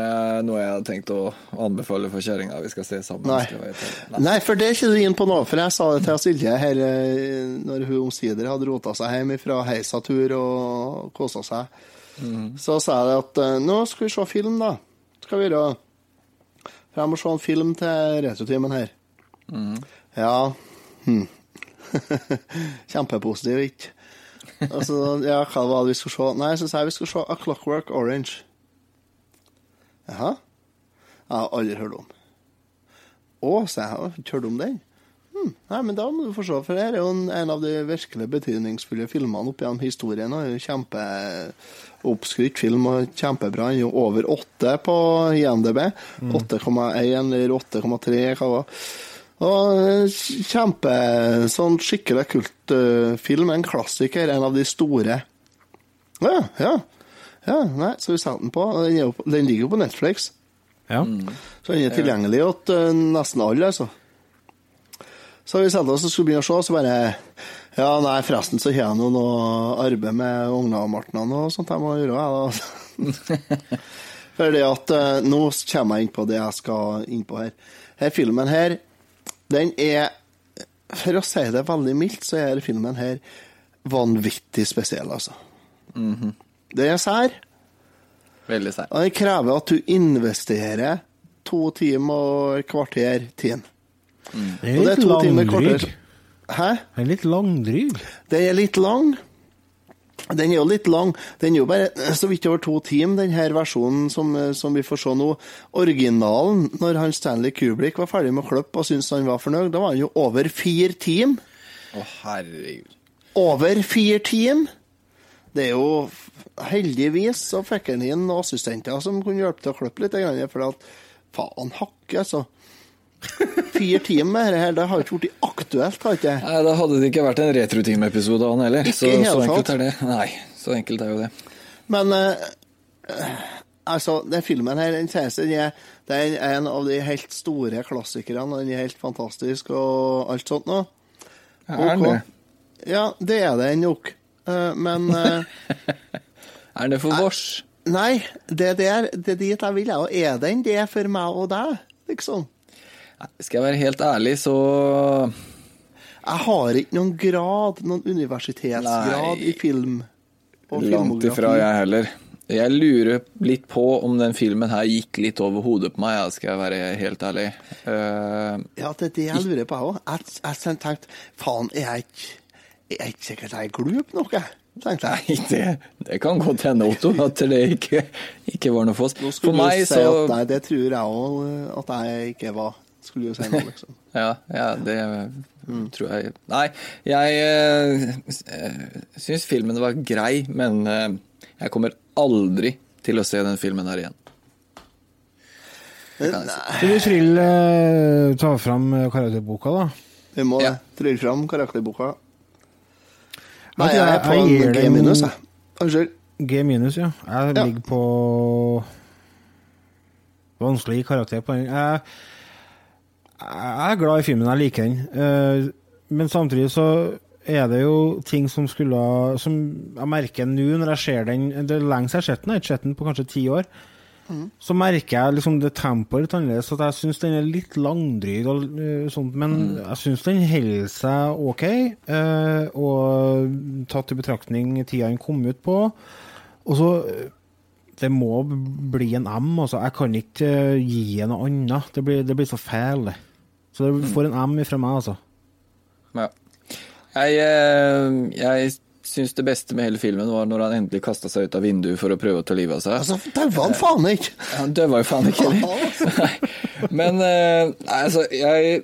noe jeg har tenkt å anbefale for kjerringa vi skal se sammen. Nei. skal jeg Nei, for det er ikke du inne på nå. For jeg sa det til Silje her eh, når hun omsider hadde rota seg hjem fra heisatur og kosa seg. Så sa jeg at eh, nå skal vi se film, da. Skal vi gjøre For jeg må se en film til retrotimen her. Ja hm. Kjempepositiv, ikke? Altså, ja, hva var det vi skulle se? Nei, så sa jeg vi skulle se A Clockwork Orange. Jaha? Jeg har aldri hørt om. Å, sa jeg, har ikke hørt om den? Hm, nei, men da må du få se, for det er jo en, av de virkelig betydningsfulle filmene opp gjennom historien. og Kjempeoppskrytt film og kjempebra. Den er jo over åtte på IMDb. 8,1 eller 8,3, hva var det? Og kjempe sånn skikkelig kult film En klassiker, en av de store. Ja, ja. ja nei, så vi setter den på. Den, er jo, på- den ligger jo på Netflix. Ja. Så den er tilgjengelig til uh, nesten alle, altså. Så vi satte oss og skulle begynne å se, så bare Ja, nei, forresten så har jeg noe arbeid med ungene og sånt jeg må gjøre, jeg, da. Fordi at uh, nå kommer jeg inn på det jeg skal inn på her. Her filmen her, den er For å si det veldig mildt, så er filmen her vanvittig spesiell, altså. Mhm. Det er sær. Veldig sær. Og den krever at du investerer to timer og kvarter tid. Mm. Det er litt langdryg. Hæ? Den er litt langdryg. Den er litt lang. Den er jo litt lang. Den er jo bare så vidt over to timer, den her versjonen som, som vi får se nå. Originalen, når han Stanley Kubrick var ferdig med å klippe og syntes han var fornøyd, da var han jo over fire timer. Å, herregud. Over fire timer! Det er jo Heldigvis så fikk han inn assistenter som kunne hjelpe til å klippe litt, for at faen hakke, altså. Fire timer med dette det har ikke blitt aktuelt, har ikke? Nei, Da hadde det ikke vært en retroteam-episode av han heller. Ikke Så, så enkelt er det. Nei, så enkelt er jo det. Men eh, altså, den filmen her, den sies den er, det er en av de helt store klassikerne, og den er helt fantastisk og alt sånt noe. Er den det? Ja, det er den nok. Uh, men uh, Er det for vårs? Nei, det, der, det er dit jeg vil. Og er den det for meg og deg, liksom? Skal jeg være helt ærlig, så Jeg har ikke noen grad, noen universitetsgrad Nei. i film. Langt ifra jeg heller. Jeg lurer litt på om den filmen her gikk litt over hodet på meg, ja, skal jeg være helt ærlig. Uh, Ja, det er det jeg lurer på, jeg òg. Jeg, jeg tenkte faen, er jeg ikke er jeg ikke sikkert jeg er glup nok, jeg? Tenkte jeg. Nei, det, det kan godt hende, Otto, at det ikke, ikke var noe for oss. For meg si så at nei, det tror jeg òg at jeg ikke var. Skulle du si noe, liksom. Ja, ja det tror jeg Nei, jeg uh, syns filmen var grei, men eh, jeg kommer aldri til å se den filmen her igjen. Det kan jeg si. Skal vi trille eh, ta fram eh, karakterboka, da? Vi må trylle fram karakterboka. Nei, jeg er på gir G minus, jeg. Unnskyld. G minus, ja. Jeg Ja. ligger på Vanskelig karakter på den. Jeg, jeg er glad i filmen, jeg liker den. Eh, Men samtidig så er det jo ting som skulle Som jeg merker nå når jeg ser den Det er lenge siden jeg har sett den, jeg har ikke sett den på kanskje ti år. Så merker jeg liksom det tempoet litt annerledes, at jeg syns den er litt langdryg og eh, sånt, men jeg syns den holder seg OK. eh, og tatt i betraktning tida den kom ut på. Og så Det må bli en M, altså. Jeg kan ikke gi noe annet. Det blir, det blir så det. Så du får en M fra meg, altså. Ja. Jeg, eh, jeg syns det beste med hele filmen var når han endelig kasta seg ut av vinduet for å prøve å ta livet av seg. Altså, daua han faen ikke! Han døva jo faen ikke heller. Men eh, altså, jeg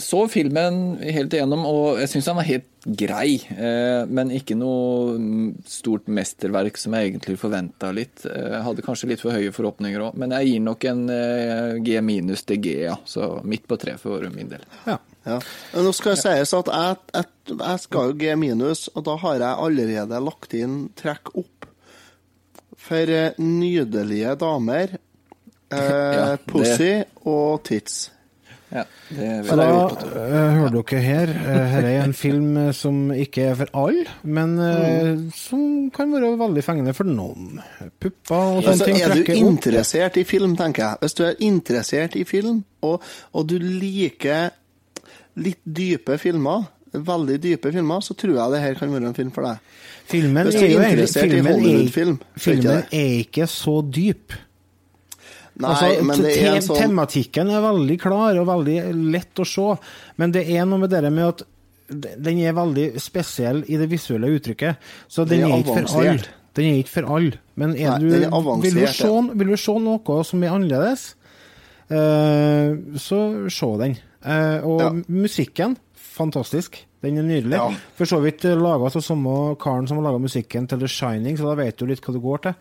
så filmen helt igjennom, og jeg syns han var helt grei. eh, Men ikke noe stort mesterverk som jeg egentlig forventa litt. Eh, Jeg hadde kanskje litt for høye forhåpninger òg, men jeg gir nok en eh, G minus til G, ja. Så midt på tre for min del. Ja. ja. nå skal det sies at jeg, jeg, jeg skal jo G minus, og da har jeg allerede lagt inn trekk opp for nydelige damer, eh, Ja, pussy og tits. Ja, det Så da eh, hører dere her. eh, her er en film eh, som ikke er for alle, men Mm. som kan være veldig fengende for noen. Pupper og sånne ting er du interessert opp. i film, tenker jeg. Hvis du er interessert i film, og, og du liker litt dype filmer, veldig dype filmer, så tror jeg det her kan være en film for deg. Filmen Hvis du er er jo filmen er, ikke filmen er ikke så dyp. Nei, altså, men det er en sånn Tematikken er veldig klar og veldig lett å se, men det er noe med det med at den er veldig spesiell i det visuelle uttrykket. Så den, Den er er ikke for alle. Den er ikke for alle. Men Nei, du, vil, du se, vil du se noe som er annerledes, uh, så se den. Uh, og musikken, fantastisk. Den er nydelig. Ja. For så vidt laga av samme karen som har laga musikken til The Shining, så da vet du litt hva det går til.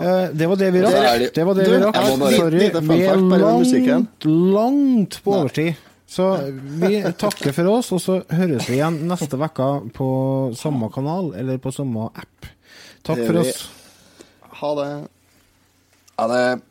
Eh, det var det vi rakk. det- Det var det Du, vi rakk. Sorry, vi er langt, langt på overtid. Så vi takker for oss, og så høres vi igjen neste uke på samme kanal eller på samme app. Takk for oss. Ha det. Ha det.